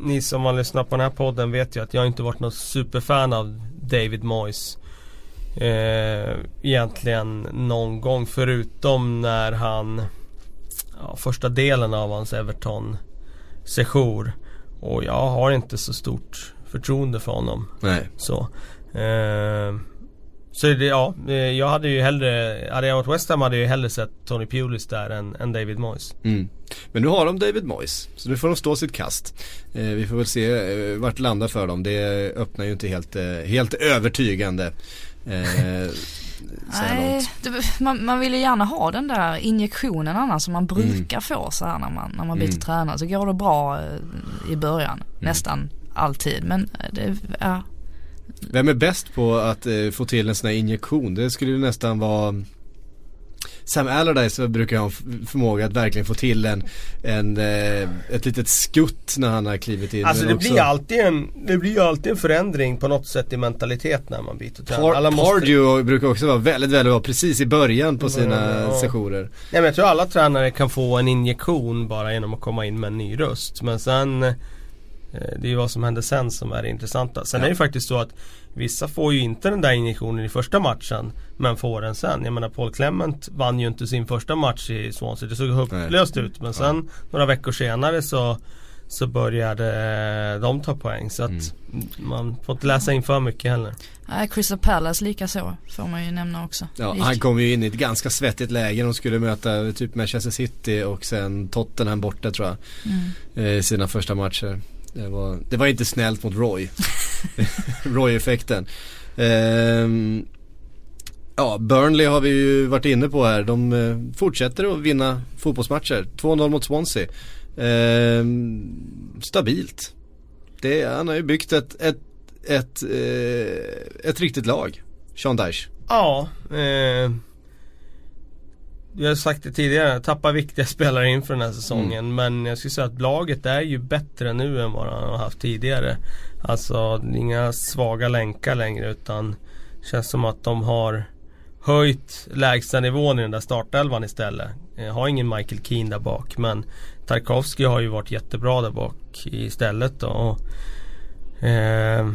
ni som har lyssnat på den här podden vet ju att jag inte varit någon superfan av David Moyes. Eh, egentligen någon gång förutom när han ja, Första delen av hans Everton sejour Och jag har inte så stort förtroende för honom. Nej. Så. Eh, så det, ja, eh, jag hade ju hellre, hade jag varit West Ham hade jag ju hellre sett Tony Pulis där än, än David Moyes. Mm. Men nu har de David Moyes, så nu får de stå sitt kast. Eh, vi får väl se eh, vart det landar för dem. Det öppnar ju inte helt, eh, helt övertygande. Eh, Nej, det, man, man, vill ju gärna ha den där injektionen annars som man mm. brukar mm. få så här när man, när man byter mm. tränare. Så går det bra eh, i början, mm. nästan alltid. Men det, ja, vem är bäst på att eh, få till en sån här injektion? Det skulle ju nästan vara Sam Allardyce brukar ha en förmåga att verkligen få till en, en eh, ett litet skutt när han har klivit in. Alltså det också... blir alltid en, det blir alltid en förändring på något sätt i mentalitet när man byter tränare. Par, måste... Pardew brukar också vara väldigt, väldigt bra precis i början på sina ja. sessioner. Nej men jag tror alla tränare kan få en injektion bara genom att komma in med en ny röst. Men sen det är ju vad som händer sen som är det intressanta. Sen ja. är det faktiskt så att Vissa får ju inte den där injektionen i första matchen Men får den sen. Jag menar Paul Clement vann ju inte sin första match i Swansea. Det såg hopplöst ut. Men sen ja. några veckor senare så så började de ta poäng så att mm. man får inte läsa in för mycket heller. Nej, Crystal Palace lika så får man ju nämna också. Ja, han kom ju in i ett ganska svettigt läge. De skulle möta typ Manchester City och sen Tottenham borta tror jag. Mm. I sina första matcher. Det var, det var inte snällt mot Roy. Roy-effekten. Ehm, ja, Burnley har vi ju varit inne på här. De eh, fortsätter att vinna fotbollsmatcher. 2-0 mot Swansea. Ehm, stabilt. Det, han har ju byggt ett, ett, ett, eh, ett riktigt lag. Sean Dyche. Ja, eh, jag har sagt det tidigare, tappar viktiga spelare inför den här säsongen. Mm. Men jag skulle säga att laget är ju bättre nu än vad han har haft tidigare. Alltså inga svaga länkar längre utan känns som att de har höjt lägsta nivån i den där startelvan istället. Jag har ingen Michael Keane där bak men Tarkovsky har ju varit jättebra där bak istället då. Och, eh,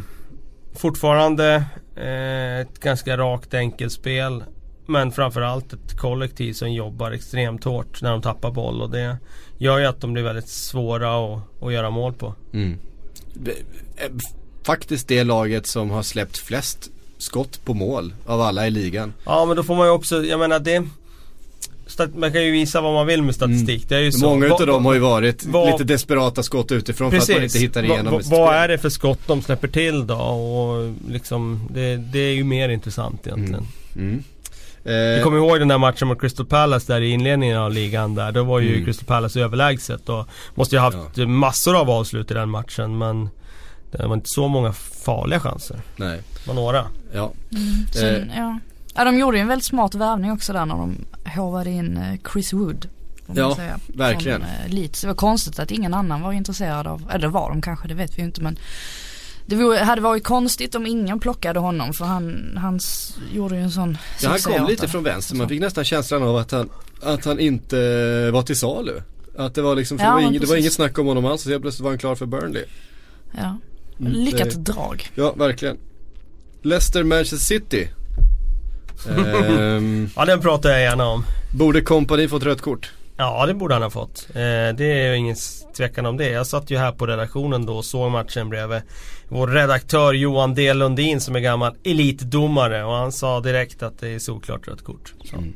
fortfarande eh, ett ganska rakt enkelt spel. Men framförallt ett kollektiv som jobbar extremt hårt när de tappar boll och det gör ju att de blir väldigt svåra att, att göra mål på. Mm. Eh, faktiskt det laget som har släppt flest skott på mål av alla i ligan. Ja men då får man ju också, jag menar det man kan ju visa vad man vill med statistik. Mm. Det är ju så. Många utav dem har ju varit vad, lite desperata skott utifrån precis. för att man inte hittar igenom. Va, va, vad är det för skott de släpper till då? Och liksom, det, det är ju mer intressant egentligen. Mm. Mm. Jag kommer ihåg den där matchen mot Crystal Palace där i inledningen av ligan där. Då var ju mm. Crystal Palace överlägset och måste ju ha haft ja. massor av avslut i den matchen men det var inte så många farliga chanser. Nej. Det var några. Ja. Mm. Sen, eh. ja. ja. de gjorde ju en väldigt smart värvning också där när de hovade in eh, Chris Wood. Ja, verkligen. Från, eh, Leeds. Det var konstigt att ingen annan var intresserad av, eller var de kanske, det vet vi ju inte men det hade varit konstigt om ingen plockade honom för han, han gjorde ju en sån Ja han kom lite från vänster, man fick nästan känslan av att han, att han inte var till salu. Att det var liksom, ja, det, var inget, det var inget snack om honom alls, så helt plötsligt var han klar för Burnley. Ja, mm, lyckat drag. Ja, verkligen. Leicester Manchester City. ehm, ja den pratar jag gärna om. Borde kompani fått rött kort? Ja det borde han ha fått. Eh, det är ju ingen tvekan om det. Jag satt ju här på redaktionen då och såg matchen bredvid vår redaktör Johan D Lundin som är gammal elitdomare och han sa direkt att det är solklart rött kort. Så. Mm.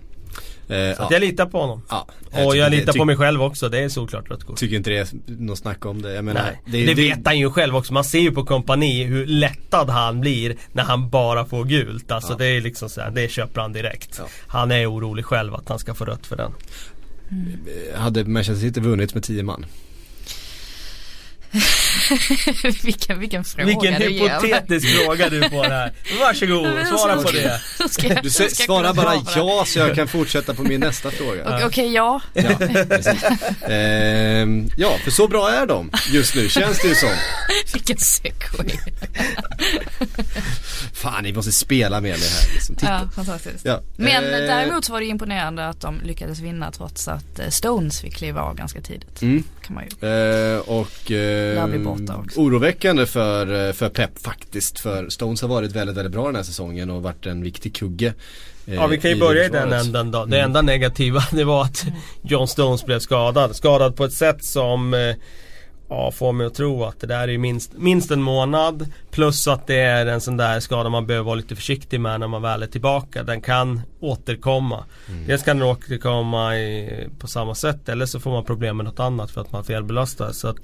Eh, så ja. jag litar på honom. Ja, jag och jag litar på mig själv också, det är solklart rött kort. Tycker inte det är något snack om det. Jag menar, Nej, det, det, det vet han ju själv också. Man ser ju på kompani hur lättad han blir när han bara får gult. Alltså ja. det är liksom så här, det köper han direkt. Han är orolig själv att han ska få rött för den. Mm. Hade Manchester City vunnit med 10 man? vilken, vilken fråga Vilken du hypotetisk ger. fråga du får här. Varsågod, svara på det. Du svarar bara ja så jag kan fortsätta på min nästa fråga. Okej, okay, ja. Ja, ehm, ja, för så bra är de just nu, känns det ju som. vilken segway. Fan, ni måste spela med mig här liksom. Titta. Ja, fantastiskt. Ja. Men eh, däremot så var det imponerande att de lyckades vinna trots att eh, Stones fick kliva av ganska tidigt. Mm. Kan man ju. Eh, och eh, oroväckande för, eh, för Pep faktiskt. För Stones har varit väldigt, väldigt bra den här säsongen och varit en viktig kugge. Eh, ja vi kan ju i börja i den änden då. Det mm. enda negativa det var att John Stones blev skadad. Skadad på ett sätt som eh, ja, får mig att tro att det där är minst, minst en månad Plus att det är en sån där skada man behöver vara lite försiktig med när man väl är tillbaka. Den kan återkomma. Mm. Dels kan den återkomma i, på samma sätt eller så får man problem med något annat för att man felbelastar. Så att,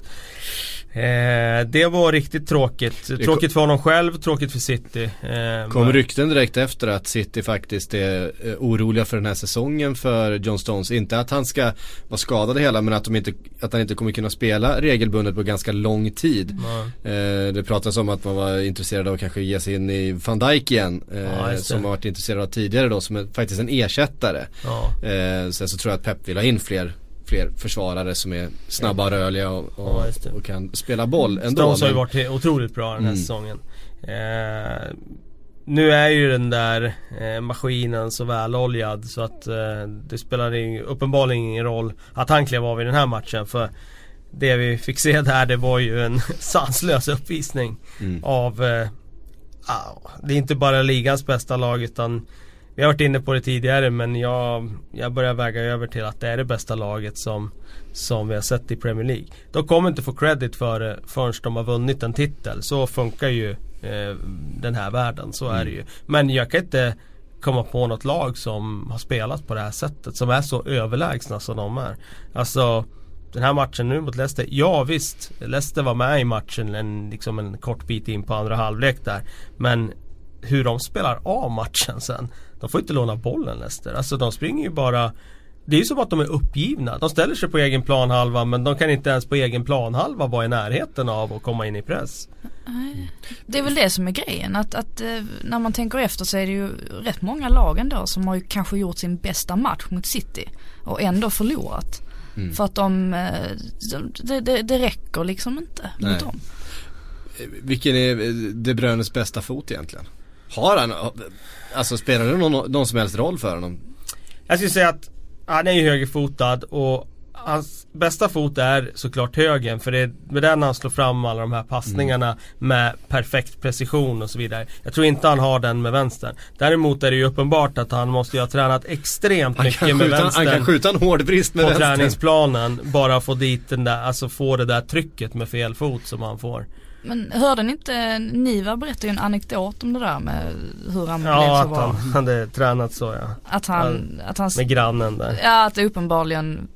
eh, det var riktigt tråkigt. Tråkigt för honom själv, tråkigt för City. Eh, kom rykten direkt efter att City faktiskt är eh, oroliga för den här säsongen för John Stones. Inte att han ska vara skadad hela men att, de inte, att han inte kommer kunna spela regelbundet på ganska lång tid. Mm. det pratas om att man var intresserad av att kanske ge sig in i van Dijk igen. Eh, ja, som har varit intresserad av tidigare då som, faktiskt en ersättare. Ja. Eh, sen så tror jag att Pep vill ha in fler fler försvarare som är snabba och rörliga och, och, Ja, och kan spela boll ändå. Stones har ju varit otroligt bra den här Mm. säsongen. Eh, nu är ju den där eh, maskinen så väloljad så att eh, det spelar ing, uppenbarligen ingen roll att han klev av i den här matchen. För det vi fick se där det var ju en sanslös uppvisning Mm. av eh, ah, Det är inte bara ligans bästa lag utan Vi har varit inne på det tidigare men jag, jag börjar väga över till att det är det bästa laget som Som vi har sett i Premier League. De kommer inte få credit för det förrän de har vunnit en titel. Så funkar ju eh, den här världen, så är det ju. Men jag kan inte komma på något lag som har spelat på det här sättet. Som är så överlägsna som de är. Alltså den här matchen nu mot Leicester, ja visst Leicester var med i matchen en, liksom en kort bit in på andra halvlek där Men hur de spelar av matchen sen De får inte låna bollen Leicester, alltså de springer ju bara Det är ju som att de är uppgivna, de ställer sig på egen planhalva men de kan inte ens på egen planhalva vara i närheten av att komma in i press Det är väl det som är grejen att, att eh, när man tänker efter så är det ju rätt många lag ändå som har ju kanske gjort sin bästa match mot City och ändå förlorat. Mm. För att de, eh, de det, det, det räcker liksom inte Nej. mot dem. Vilken är eh, De Bruynes bästa fot egentligen? Har han, alltså spelar det någon, någon som helst roll för honom? Jag skulle säga att han är ju högerfotad och hans bästa fot är såklart högen för det är med den han slår fram alla de här passningarna med perfekt precision och så vidare. Jag tror inte han har den med vänstern. Däremot är det ju uppenbart att han måste ju ha tränat extremt Han mycket kan, med skjuta, han vänstern kan skjuta en hård brist med på vänstern. träningsplanen. Bara få dit den där, alltså få det där trycket med fel fot som han får. Men hörde ni inte, Niva berättade ju en anekdot om det där med hur han blev Ja, så att bra. han hade tränat så ja. Att han, att han, Med grannen där. ja att det uppenbarligen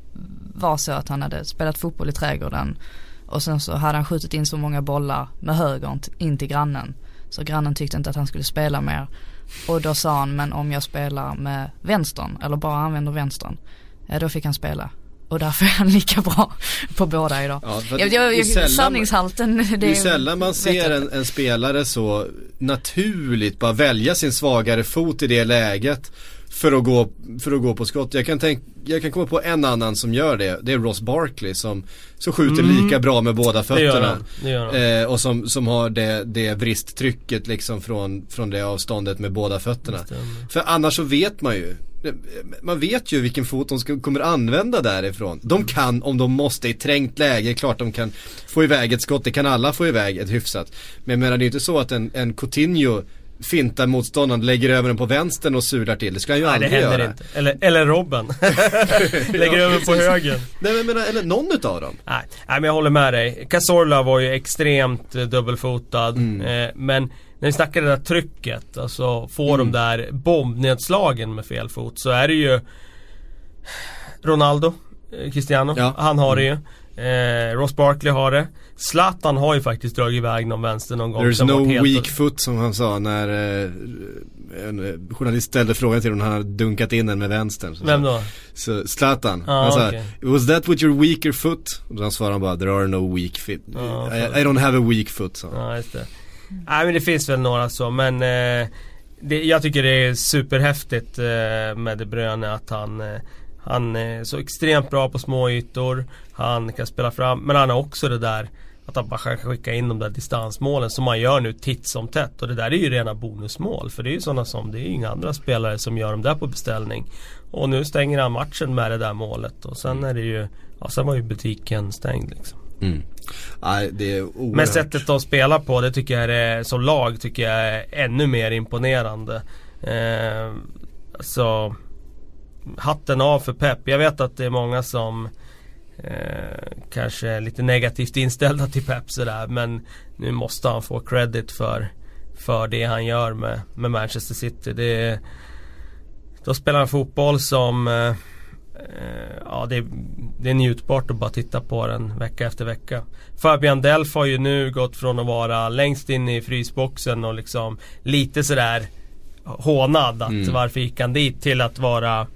var så att han hade spelat fotboll i trädgården och sen så hade han skjutit in så många bollar med högern in till grannen. Så grannen tyckte inte att han skulle spela mer. Och då sa han, men om jag spelar med vänstern eller bara använder vänstern, ja då fick han spela. Och därför är han lika bra på båda idag. Ja, jag, jag, det är sällan- sanningshalten, det, Det är sällan man ser en, en spelare så naturligt bara välja sin svagare fot i det läget för att gå, för att gå på skott. Jag kan, tänk, jag kan komma på en annan som gör det. Det är Ross Barkley som, som skjuter Mm. lika bra med båda Det gör fötterna. han. Det gör han. Eh, och som, som har det, det bristtrycket liksom från, från det avståndet med båda fötterna. För annars så vet man ju man vet ju vilken fot de ska, kommer använda därifrån. De kan, om de måste i trängt läge, klart de kan få iväg ett skott, det kan alla få iväg ett hyfsat. Men jag menar det är ju inte så att en, en Coutinho fintar motståndaren, läger över den på vänstern och sular till. Det ska han ju Nej det aldrig händer göra. inte. Eller, eller Robben. Lägger Ja, över på högen. Nej men menar, eller någon utav dem. Nej, nej men jag håller med dig. Cazorla var ju extremt eh, dubbelfotad. Mm. Eh, men när vi snackar det där trycket, alltså få Mm. de där bombnedslagen med fel fot så är det ju Ronaldo, eh, Cristiano, Ja. han har det ju. Eh, Ross Barkley har det. Zlatan har ju faktiskt dragit iväg någon vänster någon gång. There's no weak foot som han sa när eh, en eh, journalist ställde frågan till honom han hade dunkat in den med vänstern. Så, Vem då? Så Zlatan, Ja, han sa okej. Was that with your weaker foot? Och då svarade han bara There are no weak feet Ja, I. I don't have a weak foot sa han. Ja, just det. Nej men det finns väl några så men eh, det, Jag tycker det är superhäftigt eh, med De Bruyne att han eh, Han är så extremt bra på små ytor. Han kan spela fram men han har också det där Att han bara kan skicka in de där distansmålen som man gör nu titt som tätt. Och det där är ju rena bonusmål för det är ju sådana som Det är ju inga andra spelare som gör dem där på beställning. Och nu stänger han matchen med det där målet och sen är det ju Ja sen var ju butiken stängd liksom. Mm. Nej, det är oerhört. men sättet de spelar på, det tycker jag är, som lag tycker jag är ännu mer imponerande. Eh, så Hatten av för Pep. Jag vet att det är många som eh, Kanske är lite negativt inställda till Pep sådär men Nu måste han få credit för För det han gör med, med Manchester City. Det är, Då spelar han fotboll som eh, Ja det är, det är njutbart att bara titta på den vecka efter vecka. Fabian Delf har ju nu gått från att vara längst in i frysboxen och liksom lite sådär hånad att Mm. varför gick han dit till att vara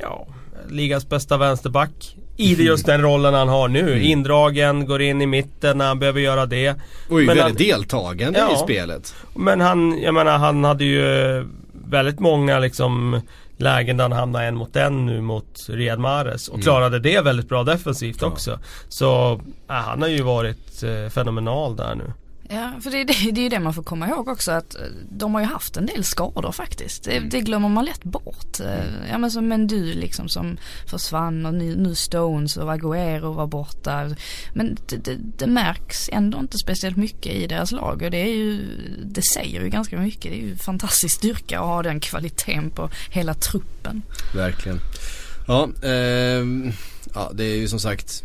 Ja, ligans bästa vänsterback. I det just den rollen han har nu. Mm. Indragen, går in i mitten när han behöver göra det. Och är väldigt han- deltagande Ja. i spelet. Men han, jag menar han hade ju väldigt många liksom lägen där han hamnade en mot en nu mot Riyad Mahrez och Mm. klarade det väldigt bra defensivt Ja. också. Så ja, han har ju varit eh, fenomenal där nu. Ja, för det, det, det är ju det man får komma ihåg också att eh, de har ju haft en del skador faktiskt. Det, Mm. det glömmer man lätt bort. Eh, Ja men som Mendy liksom som försvann och nu, nu Stones och Agüero var borta. Men det, det, märks ändå inte speciellt mycket i deras lag och det är ju, det säger ju ganska mycket. Det är ju fantastisk styrka att ha den kvaliteten på hela truppen. Verkligen. Ja, ehm, ja det är ju som sagt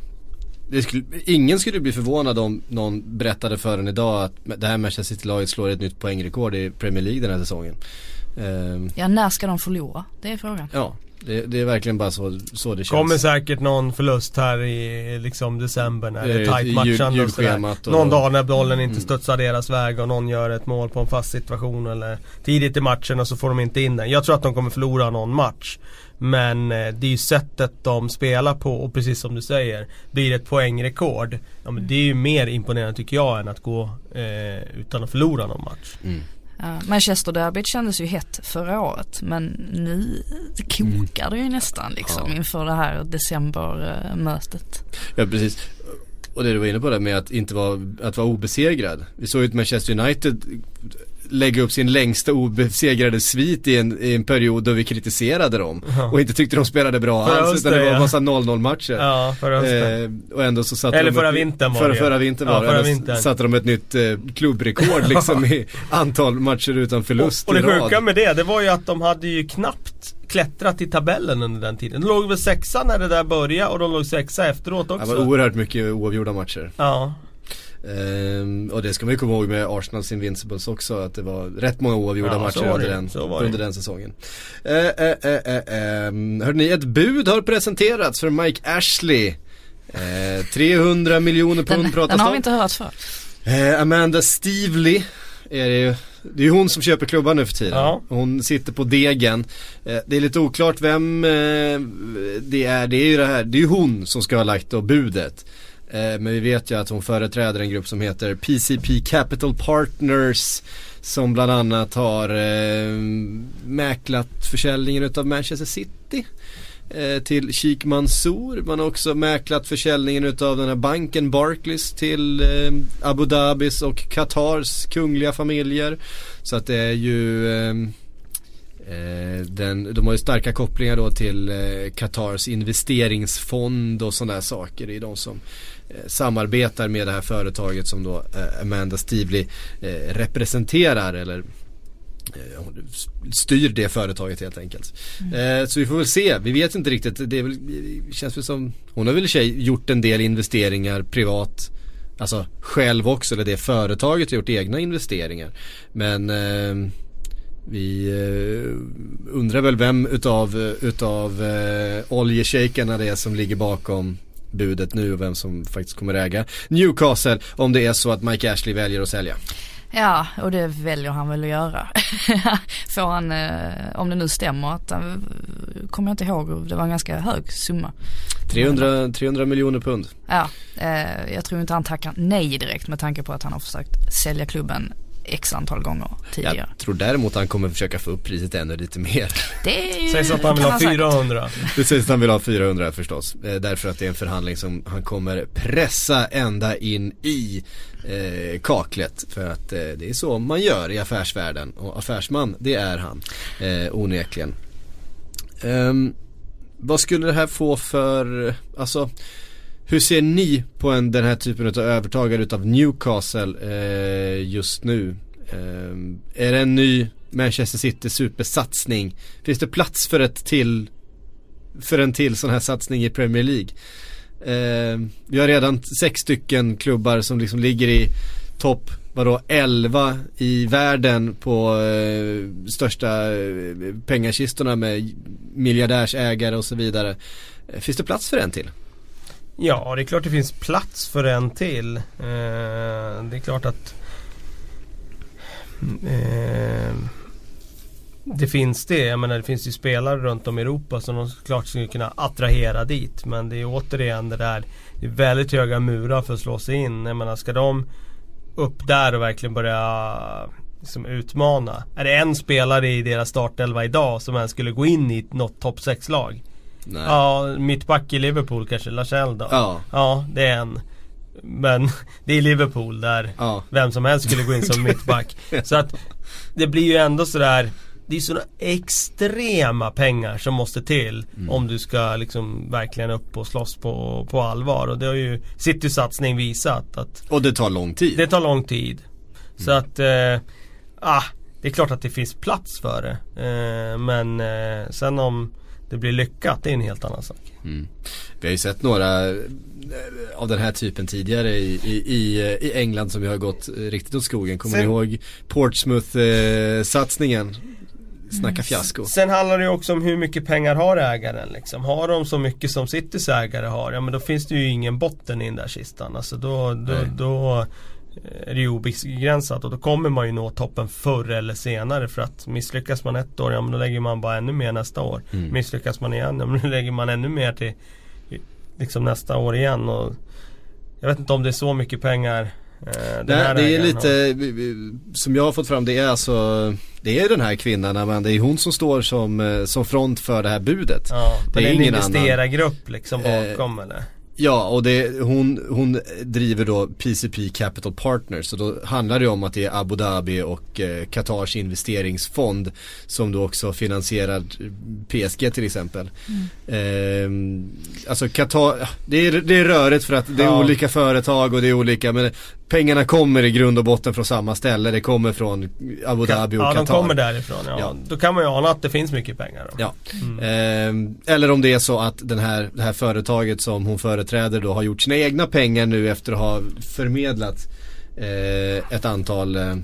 skulle, ingen skulle bli förvånad om någon berättade för en idag att det här Manchester City-laget slår ett nytt poängrekord i Premier League den här säsongen. Ehm, Ja när ska de förlora? Det är frågan. ja, det, det är verkligen bara så, så det känns. Kommer säkert någon förlust här i liksom december när det är Eh, tajt i jul- matchande och sådär. och- Någon dag när bollen inte Mm. studsar deras väg och någon gör ett mål på en fast situation eller tidigt i matchen och så får de inte in den. Jag tror att de kommer förlora någon match. Men eh, det är ju sättet de spelar på och precis som du säger Blir det ett poängrekord Ja men det är ju mer imponerande tycker jag än att gå eh, utan att förlora någon match. Mm. Ja, Manchester-derbyt kändes ju hett förra året men nu kokar det ju nästan liksom Ja. inför det här decembermötet. Ja precis. Och det du var inne på där med att inte vara, att vara obesegrad. Vi såg ju ett Manchester United lägga upp sin längsta obesegrade svit i en, i en period då vi kritiserade dem. Ja. Och inte tyckte de spelade bra Förra alls utan det var ja. massa 0-0 matcher. Ja, förra. Eh, och ändå så satte Eller de förra ett, vintern var förra, det. förra vintern Ja, var det. förra vintern. satte de ett nytt eh, klubbrekord liksom i antal matcher utan förlust Och, och det rad. sjuka med det, det var ju att de hade ju knappt klättrat i tabellen under den tiden. De låg väl sexa när det där började och de låg sexa efteråt Det också. var oerhört mycket oavgjorda matcher. Ja. Ehm, och det ska man ju komma ihåg med Arsenals Invincibles också att det var rätt många oavgjorda Ja, matcher var det under, den, det under den säsongen. Uh, uh, uh, hörde ni, ett bud har presenterats för Mike Ashley. Eh, 300 miljoner pund Den, pratas den har om. vi inte hört för. Eh, Amanda Stevely är det ju. Det är ju hon som köper klubban nu för tiden. Ja. Hon sitter på degen. Eh, det är lite oklart vem eh, det är. Det är ju det här, det är ju hon som ska ha lagt då budet. Eh, men vi vet ju att hon företräder en grupp som heter PCP Capital Partners. Som bland annat har eh, mäklat försäljningen utav Manchester City eh, till Sheikh Mansour. Man har också mäklat försäljningen utav den här banken Barclays till eh, Abu Dhabis och Qatars kungliga familjer. Så att det är ju eh, eh den, de har ju starka kopplingar då till eh, Qatars investeringsfond och sådana där saker. Det är de som eh, samarbetar med det här företaget som då eh, Amanda Stevely eh, representerar eller eh, styr det företaget helt enkelt. Eh, så vi får väl se, vi vet inte riktigt. Det är väl, det känns väl som, hon har väl sig gjort en del investeringar privat. Alltså själv också, eller det företaget har gjort egna investeringar. Men eh, vi eh, undrar väl vem utav, utav eh, oljeshejkerna det är som ligger bakom budet nu och vem som faktiskt kommer äga Newcastle om det är så att Mike Ashley väljer att sälja. Ja, och det väljer han väl att göra. Får han, eh, om det nu stämmer att han, kommer jag inte ihåg, det var en ganska hög summa. 300, 300 miljoner pund. Ja, eh, jag tror inte han tackar nej direkt med tanke på att han har försökt sälja klubben x antal gånger tidigare. Jag tror däremot han kommer försöka få upp priset ännu lite mer. Det Sägs att han vill ha säkert. 400. Det sägs att han vill ha 400 förstås. Eh, därför att det är en förhandling som han kommer pressa ända in i eh, kaklet. För att eh, det är så man gör i affärsvärlden. Och affärsman, det är han. Eh, onekligen. Ehm, vad skulle det här få för, alltså hur ser ni på en, den här typen av övertagare utav Newcastle eh, just nu? Eh, är det en ny Manchester City supersatsning? Finns det plats för ett till för en till sån här satsning i Premier League? Eh, vi har redan sex stycken klubbar som liksom ligger i topp vadå 11 i världen på eh, största eh, pengakistorna med miljardärsägare och så vidare. Eh, finns det plats för en till? Ja, det är klart det finns plats för en till. Eh, det är klart att eh, det finns det. Jag menar det finns ju spelare runt om i Europa som de såklart skulle kunna attrahera dit. Men det är återigen det där. Det är väldigt höga murar för att slå sig in. Jag menar ska de upp där och verkligen börja liksom utmana. Är det en spelare i deras startelva idag som ens skulle gå in i något topp 6-lag? Nej. Ja, mittback i Liverpool kanske, Lachelle då. Ja. Ja, det är en. Men det är Liverpool där Ja. vem som helst skulle gå in som mittback. Så att det blir ju ändå sådär det är sådana extrema pengar som måste till Mm. om du ska liksom verkligen upp och slåss på, på allvar. Och det har ju Citys satsning visat att Och det tar lång tid. det tar lång tid. Så att, eh, ah, det är klart att det finns plats för det. Eh, men eh, sen om det blir lyckat, det är en helt annan sak. Mm. Vi har ju sett några eh, av den här typen tidigare i, i, i, i England som ju har gått eh, riktigt åt skogen. Kommer Sen- ni ihåg Portsmouth-satsningen? Snacka fiasko. Sen handlar det ju också om hur mycket pengar har ägaren liksom. Har de så mycket som Citys ägare har, ja men då finns det ju ingen botten i den där kistan. Alltså då, då, då är det ju obegränsat och då kommer man ju nå toppen förr eller senare för att misslyckas man ett år, ja men då lägger man bara ännu mer nästa år. Mm. Misslyckas man igen, ja men då lägger man ännu mer till liksom nästa år igen. Och jag vet inte om det är så mycket pengar eh, den Nej, det är lite, har. som jag har fått fram det är alltså Det är den här kvinnan, men det är hon som står som, eh, som front för det här budet Ja, det det är är en ingen annan. investerargrupp liksom Eh, bakom eller? Ja, och det, hon, hon driver då PCP Capital Partners så då handlar det om att det är Abu Dhabi och eh, Qatars investeringsfond som då också finansierar PSG till exempel. Ehm, alltså Qatar, det är, det är rörigt för att det är Ja. olika företag och det är olika men pengarna kommer i grund och botten från samma ställe. Det kommer från Abu Dhabi och Ja, Qatar. de kommer därifrån. Ja. Ja. Då kan man ju ana att det finns mycket pengar. Då. Ja. Mm. Ehm, eller om det är så att den här, det här företaget som hon företräder då har gjort sina egna pengar nu efter att ha förmedlat eh, ett antal eh, eh,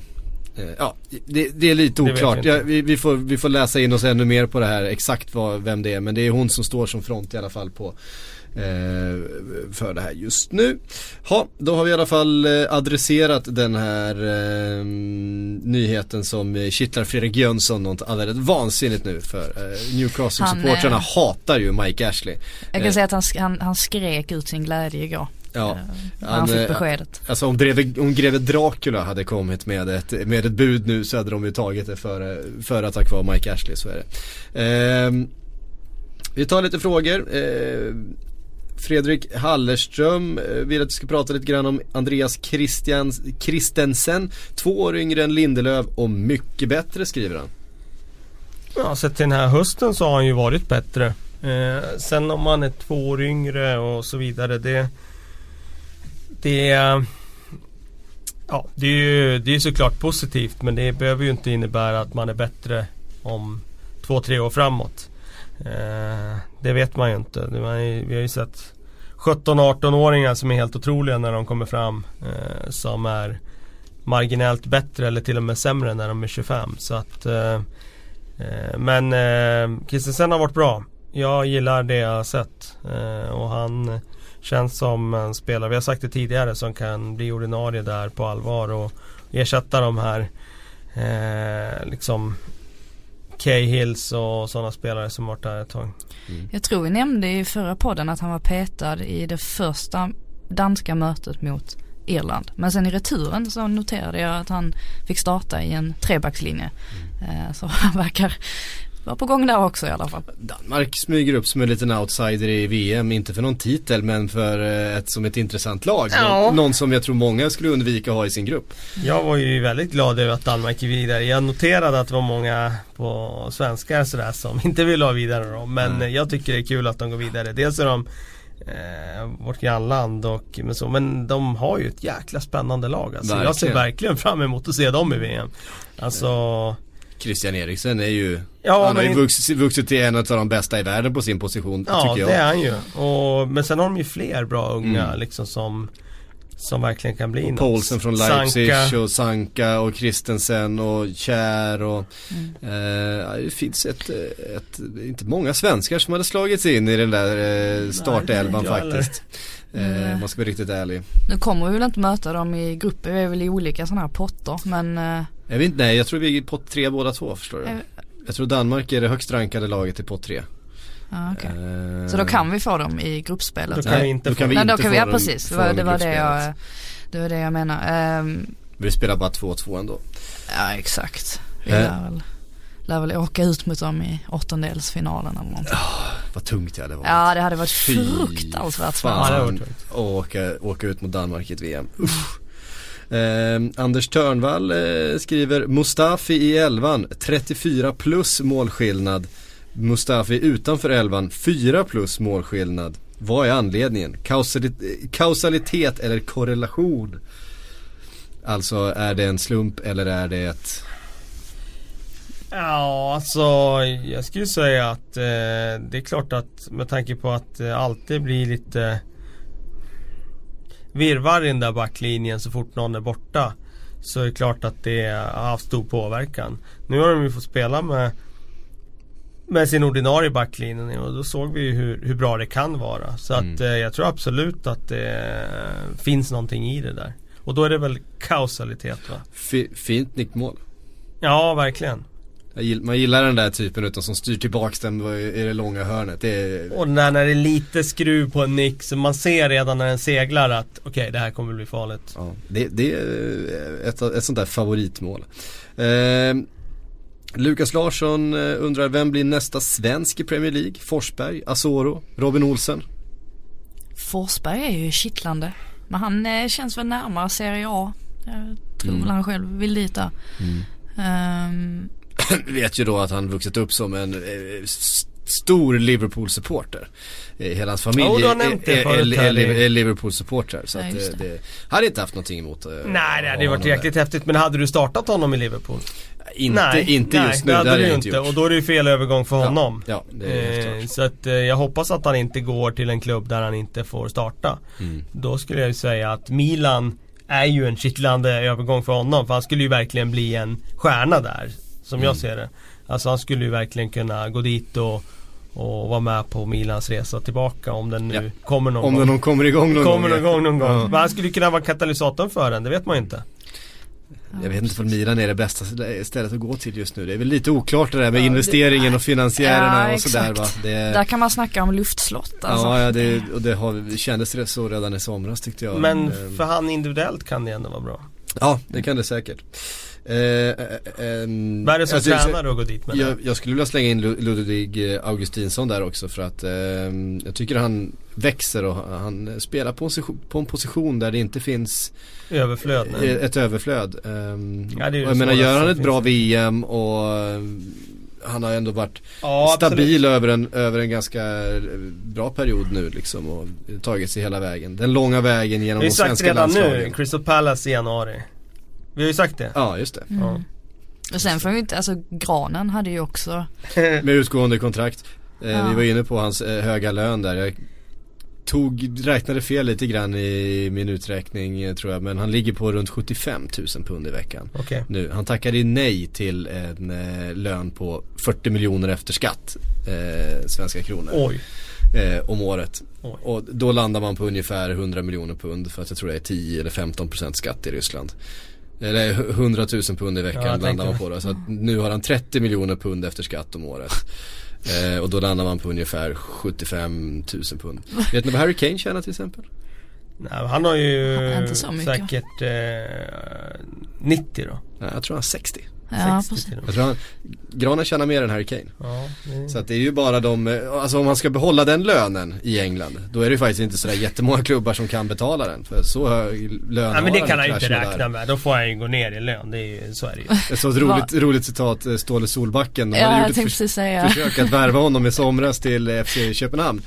Ja, det, det är lite oklart. Ja, vi, vi, får, vi får läsa in oss ännu mer på det här exakt vad, vem det är. Men det är hon som står som front i alla fall på eh, för det här just nu. Ja, då har vi i alla fall eh, adresserat den här eh, nyheten som eh, kittlar Fredrik Jönsson något alldeles vansinnigt nu för eh, Newcastle-supportrarna Han, hatar ju Mike Ashley. Jag kan Eh. säga att han, han, han skrek ut sin glädje igår. Ja, eh, han, han fick eh, beskedet. Alltså om greve, om greve Dracula hade kommit med ett, med ett bud nu så hade de ju tagit det för, för att ha kvar Mike Ashley, så är det. Ehm, vi tar lite frågor. Fredrik Hallerström eh, vill att vi ska prata lite grann om Andreas Christians, Christensen. Två år yngre än Lindelöf och mycket bättre skriver han. Ja, sett till den här hösten så har han ju varit bättre. Eh, sen om man är två år yngre och så vidare. Det, det, ja, det är ju det är såklart positivt men det behöver ju inte innebära att man är bättre om två, tre år framåt. Eh, det vet man ju inte. Vi har ju sett 17-18-åringar som är helt otroliga när de kommer fram. Eh, som är marginellt bättre eller till och med sämre när de är 25. Så att eh, Men eh, Christensen har varit bra. Jag gillar det jag har sett. Och han känns som en spelare, vi har sagt det tidigare, som kan bli ordinarie där på allvar och ersätta de här eh, liksom K-Hills och sådana spelare som varit där ett tag. Jag tror vi nämnde i förra podden att han var petad i det första danska mötet mot Irland. Men sen i returen så noterade jag att han fick starta i en trebackslinje. Eh, Så han verkar vara på gång där också i alla fall. Danmark smyger upp som en liten outsider i VM, inte för någon titel men för eh, ett, som ett intressant lag. Ja. Någon, som jag tror många skulle undvika att ha i sin grupp. Jag var ju väldigt glad över att Danmark gick vidare. Jag noterade att det var många på svenskar sådär som inte ville ha vidare dem. Men Mm. jag tycker det är kul att de går vidare. Dels är de eh, vårt grannland och men, så, men de har ju ett jäkla spännande lag alltså. Jag ser Verkligen. verkligen fram emot att se dem i VM. Alltså Christian Eriksen är ju, Ja, han har ju vuxit, vuxit till en av de bästa i världen på sin position Ja tycker jag. det är han ju. Och, men sen har de ju fler bra unga Mm. liksom som Som verkligen kan bli Och något. Paulsen från Leipzig Sanka. och Sanka och Christensen och Kjär och Mm. eh, Det finns ett, ett, inte många svenskar som hade slagits in i den där eh, startelvan faktiskt. Eh, Mm. man ska vara riktigt ärlig. Nu kommer vi väl inte möta dem i grupper, vi är väl i olika sådana här potter men eh, Jag vet inte, nej jag tror vi är i pott tre båda två förstår du. Eh. Jag tror Danmark är det högst rankade laget i pott tre. ja, okej. Eh, Så då kan vi få dem i gruppspelet? Då kan vi inte då få kan vi Nej då inte kan vi, ja dem- precis, det var dem det, var det jag Det var det jag menar. Ehm, Men vi spelar bara 2-2 ändå. Ja exakt. Vi Eh. lär väl, lär väl åka ut mot dem i åttondelsfinalen eller någonting. Vad tungt det hade varit. Ja det hade varit Fy fruktansvärt fan. Ja, det har spännande. varit tungt. och åka, åka ut mot Danmark i ett VM. Usch. Eh, Anders Törnvall eh, skriver Mustafi i elvan 34 plus målskillnad. Mustafi utanför elvan 4 plus målskillnad. Vad är anledningen? Kausalitet, kausalitet eller korrelation? Alltså är det en slump eller är det ett Ja, alltså jag skulle säga att eh, det är klart att med tanke på att det alltid blir lite virrvarr i den där backlinjen så fort någon är borta. Så är det klart att det har haft stor påverkan. Nu har de ju fått spela med med sin ordinarie backlinje och då såg vi ju hur, hur bra det kan vara. Så Mm. att eh, jag tror absolut att det finns någonting i det där. Och då är det väl kausalitet va? fi, fint nickmål? Ja, verkligen. Jag gill, man gillar den där typen utan som styr tillbaks den i det långa hörnet. Det är, Och när, när det är lite skruv på en nick så man ser redan när den seglar att okej det här kommer bli farligt. Ja, det, det är ett, ett sånt där favoritmål. Eh, Lukas Larsson eh, undrar vem blir nästa svensk i Premier League? Forsberg, Asoro, Robin Olsen? Forsberg är ju kittlande. Men han eh, känns väl närmare Serie A. Jag tror Mm. väl han själv vill dit där. Ehm, Vi vet ju då att han vuxit upp som en eh, stor Liverpool-supporter. Eh, hela hans familj har är, det är, är, är, Liverpool-supportrar. Så Ja, att just eh, det. det, hade inte haft någonting emot eh, Nej det hade ju varit jäkligt häftigt men hade du startat honom i Liverpool? Inte, inte nej, just nu, det hade hade du inte inte gjort. och då är det ju fel övergång för honom. Ja, det är helt Eh, så att eh, jag hoppas att han inte går till en klubb där han inte får starta. Mm. Då skulle jag ju säga att Milan är ju en kittlande övergång för honom för han skulle ju verkligen bli en stjärna där. Som Mm. jag ser det. Alltså han skulle ju verkligen kunna gå dit och, och vara med på Milans resa tillbaka om den nu Ja. kommer någon Om gång. den någon kommer igång någon kommer gång. någon gång någon gång. Ja. Men han skulle kunna vara katalysatorn för den, det vet man ju inte. Jag vet inte om Milan är det bästa stället att gå till just nu. Det är väl lite oklart det där med Ja, det- investeringen och finansiärerna Ja, och sådär va. Det, Där kan man snacka om luftslott alltså. ja, ja det, och det har, det kändes rätt så redan i somras tyckte jag. Men Ehm, för han individuellt kan det ändå vara bra. Ja, det kan det säkert. Eh, eh, ehm, Värre som alltså, tränare att gå dit med det. jag, jag skulle vilja slänga in Lu- Ludvig eh, Augustinsson där också för att ehm, jag tycker han växer och han, spelar på en, position, på en position där det inte finns Överflöd eh, ett överflöd. Ehm, Ja, det är jag det menar gör han ett bra. VM och eh, han har ändå varit Ja, stabil över en, över en ganska eh, bra period nu liksom och tagit sig hela vägen. Den långa vägen genom Vi har de ju sagt svenska redan landslagen. nu, Crystal Palace i januari. Vi har ju sagt det. Ja, just det. Mm. Ja. Och sen får vi inte, alltså Granen hade ju också, Med utgående kontrakt. Eh, Ja. Vi var inne på hans eh, höga lön där. Jag tog, räknade fel lite grann i min uträkning eh, tror jag. Men han ligger på runt 75 000 pund i veckan. Okej. Nu, han tackade ju nej till en eh, lön på 40 miljoner efter skatt. Eh, svenska kronor. Oj. Eh, om året. Oj. Och då landar man på ungefär 100 miljoner pund. För att jag tror det är 10 eller 15 procent skatt i Ryssland. Eller 100 000 pund i Ja, veckan jag landar man på då. Så att nu har han 30 miljoner pund efter skatt om året. Eh, och då landar man på ungefär 75 000 pund. Vet ni vad Harry Kane tjänar till exempel? Nej, han har ju säkert eh, 90 då. Ja, jag tror han har 60. Ja 60 precis. till och med. Jag tror han, Granen tjänar mer än Harry Kane. Ja, det... Så att det är ju bara de, eh, alltså om man ska behålla den lönen i England Då är det ju faktiskt inte sådär jättemånga klubbar som kan betala den För så hög lön Nej men det kan han ju inte räkna där. med. Då får han ju gå ner i lön. Det är ju, så är det ju. Ett sånt roligt, roligt citat, eh, Ståle Solbacken De Ja, hade gjort ett säga. försök att värva honom i somras till eh, FC Köpenhamn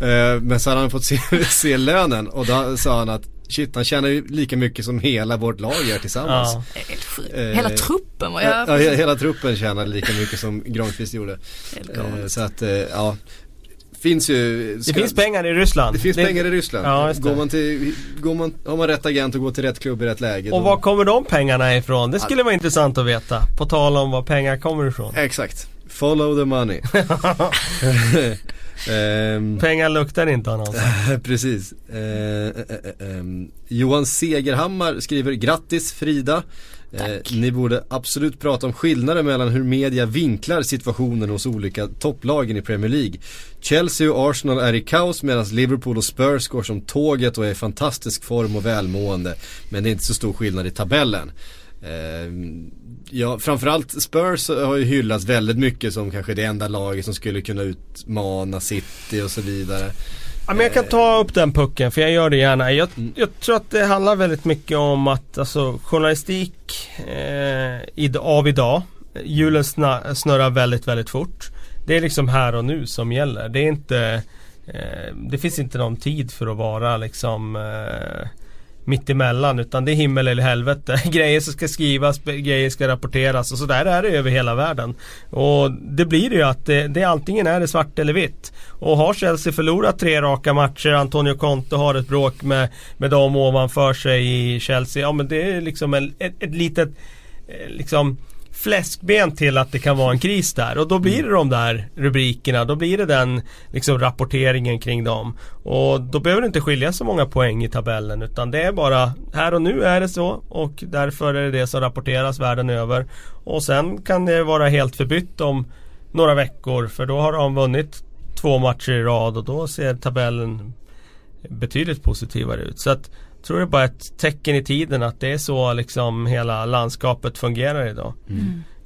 Eh, Men så hade han fått se, se lönen och då sa han att Shit, han tjänar ju lika mycket som hela vårt lag gör tillsammans Ja. Det Helt. Eh, Hela truppen var Ja, jag, ja, he- hela truppen tjänade lika mycket som Granqvist gjorde helt Eh. Så att, eh, ja Finns ju Det ska- finns pengar i Ryssland. Det finns pengar i Ryssland. Ja, det. går man till, går man, har man rätt agent och går till rätt klubb i rätt läge. Och då- var kommer de pengarna ifrån? Det skulle vara intressant att veta. På tal om var pengar kommer ifrån. Exakt. Follow the money. Ehm, Pengar luktar inte annons. precis. Eh, eh, eh, ehm, Johan Segerhammar skriver grattis Frida. Eh, ni borde absolut prata om skillnader mellan hur media vinklar situationen hos olika topplagen i Premier League. Chelsea och Arsenal är i kaos medan Liverpool och Spurs går som tåget och är i fantastisk form och välmående. Men det är inte så stor skillnad i tabellen. Eh, ja, framförallt Spurs har ju hyllats väldigt mycket som kanske det enda laget som skulle kunna utmana City och så vidare. Ja, men jag kan ta upp den pucken för jag gör det gärna. Jag, Mm. jag tror att det handlar väldigt mycket om att alltså, journalistik eh, av idag, hjulen snurrar väldigt, väldigt fort. Det är liksom här och nu som gäller. Det är inte eh, Det finns inte någon tid för att vara liksom eh, mitt emellan utan det är himmel eller helvete. Grejer som ska skrivas, grejer ska rapporteras och så där är det över hela världen. Och det blir det ju att det, det antingen är det svart eller vitt. Och har Chelsea förlorat tre raka matcher, Antonio Conte har ett bråk med, med dem ovanför sig i Chelsea. Ja men det är liksom en, ett, ett litet eh, liksom fläskben till att det kan vara en kris där och då blir det de där rubrikerna, då blir det den liksom rapporteringen kring dem. Och då behöver det inte skilja så många poäng i tabellen utan det är bara här och nu är det så och därför är det det som rapporteras världen över. Och sen kan det vara helt förbytt om några veckor för då har de vunnit två matcher i rad och då ser tabellen betydligt positivare ut. Så att tror det är bara ett tecken i tiden att det är så liksom hela landskapet fungerar idag.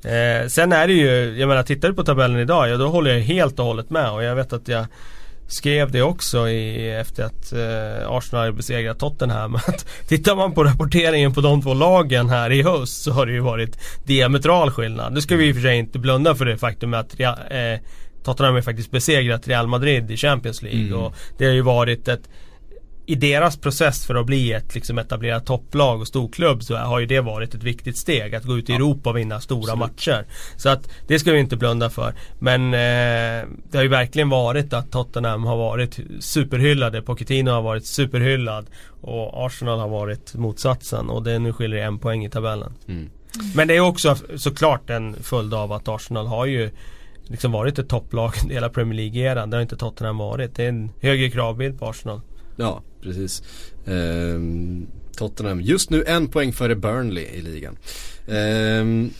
Eh, sen är det ju, jag menar tittar du på tabellen idag, ja då håller jag helt och hållet med och jag vet att jag skrev det också i, efter att eh, Arsenal hade besegrat Tottenham. Att tittar man på rapporteringen på de två lagen här i höst så har det ju varit diametral skillnad. Nu ska vi i och för sig inte blunda för det faktum att eh, Tottenham har faktiskt besegrat Real Madrid i Champions League Mm. och det har ju varit ett i deras process för att bli ett liksom etablerat topplag och storklubb så har ju det varit ett viktigt steg att gå ut i Europa och vinna stora matcher. Så att det ska vi inte blunda för. Men eh, det har ju verkligen varit att Tottenham har varit superhyllade. Pochettino har varit superhyllad. Och Arsenal har varit motsatsen och det nu skiljer det en poäng i tabellen. Mm. Men det är också såklart en följd av att Arsenal har ju liksom varit ett topplag hela Premier League-eran. Det har inte Tottenham varit. Det är en högre kravbild på Arsenal. Ja, precis. Ehm, Tottenham, just nu en poäng före Burnley i ligan. Ehm,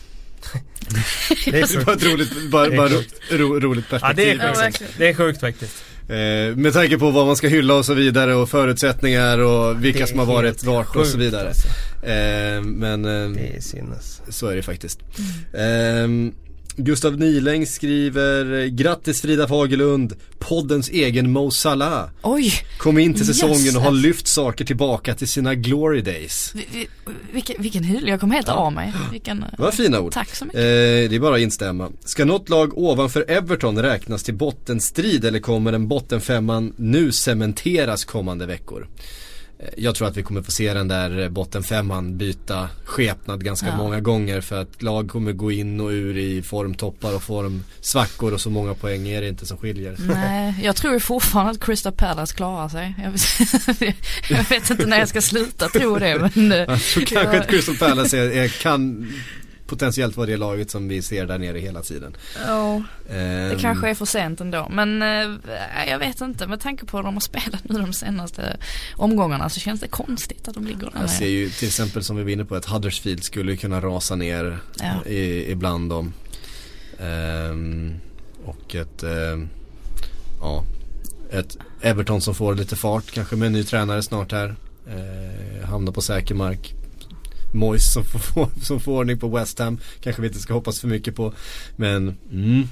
Det är var ett roligt, bara, bara ro, roligt Ja, perspektiv. det är Ja, verkligen. det är sjukt faktiskt. Eh, med tanke på vad man ska hylla och så vidare och förutsättningar och vilka som har varit vart och så vidare. alltså. Eh, men eh, Det är sinnes. så är det faktiskt. Eh, Gustav Niläng skriver Grattis Frida Fagerlund, poddens egen Mo Salah. Oj, Kom in till säsongen och har lyft saker tillbaka till sina glory days. vi, vi, vilken, vilken hyll, jag kom helt av mig. Vilken, var fina ord. tack så mycket. Eh, det är bara att instämma. Ska något lag ovanför Everton räknas till bottenstrid eller kommer en bottenfemman nu cementeras kommande veckor? Jag tror att vi kommer få se den där bottenfemman byta skepnad ganska Ja. många gånger för att lag kommer gå in och ur i formtoppar och formsvackor och så många poäng är det inte som skiljer. Nej, jag tror fortfarande att Crystal Palace klarar sig. Jag vet, jag vet inte när jag ska sluta tro det men eh, Jag tror kanske att Crystal Palace är, är, kan potentiellt vara det laget som vi ser där nere hela tiden. ja, det Ehm, kanske är för sent ändå. Men eh, jag vet inte, med tanke på hur de har spelat nu de senaste omgångarna så känns det konstigt att de ligger där Jag ser ju till exempel som vi var inne på att Huddersfield skulle kunna rasa ner Ja. i, ibland dem. Ehm, och ett, ehm, ja, ett Everton som får lite fart kanske med en ny tränare snart här. Uh, hamnar på säker mark. Moyes som får, som får ordning på West Ham. Kanske vi inte ska hoppas för mycket på. Men mm.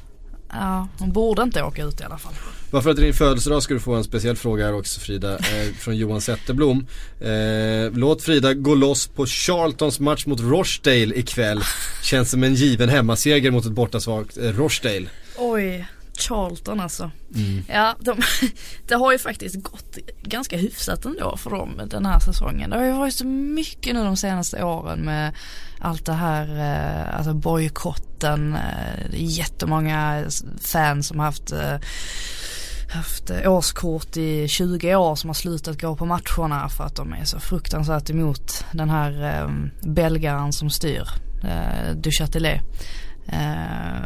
Ja, de borde inte åka ut i alla fall. Varför att det är din födelsedag ska du få en speciell fråga här också Frida. Eh, från Johan Zetterblom. Eh, låt Frida gå loss på Charltons match mot Rochdale ikväll. Känns som en given hemmaseger mot ett bortasvagt eh, Rochdale. Oj, Charlton alltså. Ja, de, det har ju faktiskt gått ganska hyfsat ändå för dem den här säsongen. Det har ju varit så mycket nu de senaste åren med allt det här, eh, alltså bojkotten. Eh, jättemånga fans som har haft eh, haft årskort i 20 år som har slutat gå på matcherna för att de är så fruktansvärt emot den här eh, belgaren som styr, eh, du Châtelet. Eh,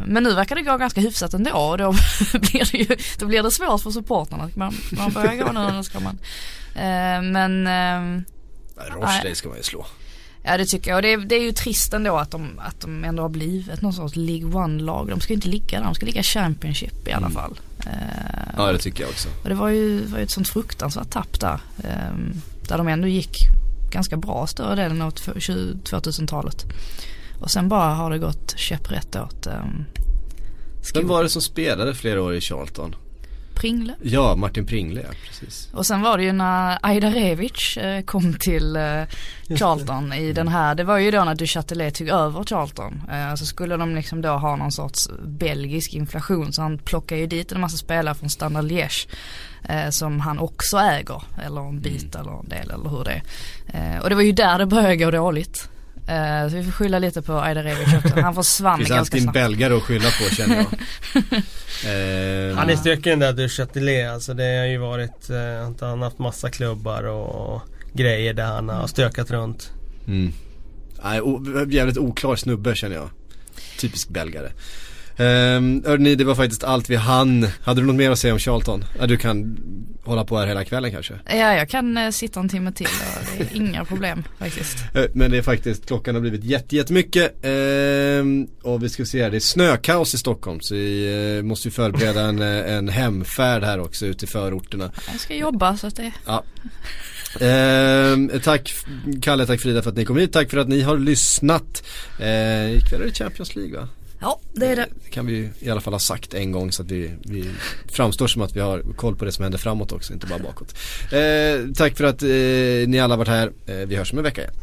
Men nu verkar det gå ganska hyfsat ändå och då blir det ju då blir det svårt för supportrarna. Man, man börjar gå nu då ska man. Eh, Men eh, Nej, Rochdale ska man ju slå. Ja det tycker jag och det är, det är ju trist ändå att de, att de ändå har blivit någon sorts League One-lag. De ska ju inte ligga där, de ska ligga Championship i alla Mm. fall. Eh, Ja det tycker jag också. och det var ju, var ju ett sånt fruktansvärt tapp där. Eh, där de ändå gick ganska bra större delen av 2000-talet. Och sen bara har det gått käpprätt åt eh, Vem var det som spelade flera år i Charlton? Pringle. Ja, Martin Pringle ja, precis. Och sen var det ju när Aida Revic eh, kom till eh, Charlton i den här, det var ju då när Du Châtelet tog över Charlton. Eh, så skulle de liksom då ha någon sorts belgisk inflation så han plockade ju dit en massa spelare från Standard Liège. Som han också äger, eller en bit eller en del eller hur det är. Och det var ju där det började gå dåligt. Eh, så vi får skylla lite på Aida Revic också. Han försvann Finns ganska alltid en snabbt. belgare att skylla på känner jag. eh, Han är stökig den där du Châtelet. Alltså det har ju varit, att han har haft massa klubbar och grejer där han har stökat runt. mm. Nej, jävligt oklar snubbe känner jag. Typisk belgare. Um, hörni, det var faktiskt allt vi hann. Hade du något mer att säga om Charlton? Ja, du kan hålla på här hela kvällen kanske. Ja, jag kan eh, sitta en timme till och det är inga problem faktiskt. Eh, Men det är faktiskt, klockan har blivit jätte, jättemycket. Ehm, och vi ska se här, det är snökaos i Stockholm så vi eh, måste ju förbereda en, eh, en hemfärd här också ute i förorterna. Jag ska jobba så att det Ja. Ehm, tack Kalle, tack Frida för att ni kom hit. Tack för att ni har lyssnat. Ehm, ikväll är det Champions League va? Ja, det är det. Det kan vi i alla fall ha sagt en gång så att vi, vi framstår som att vi har koll på det som händer framåt också, inte bara bakåt. Eh, tack för att eh, ni alla har varit här. Eh, vi hörs om en vecka igen.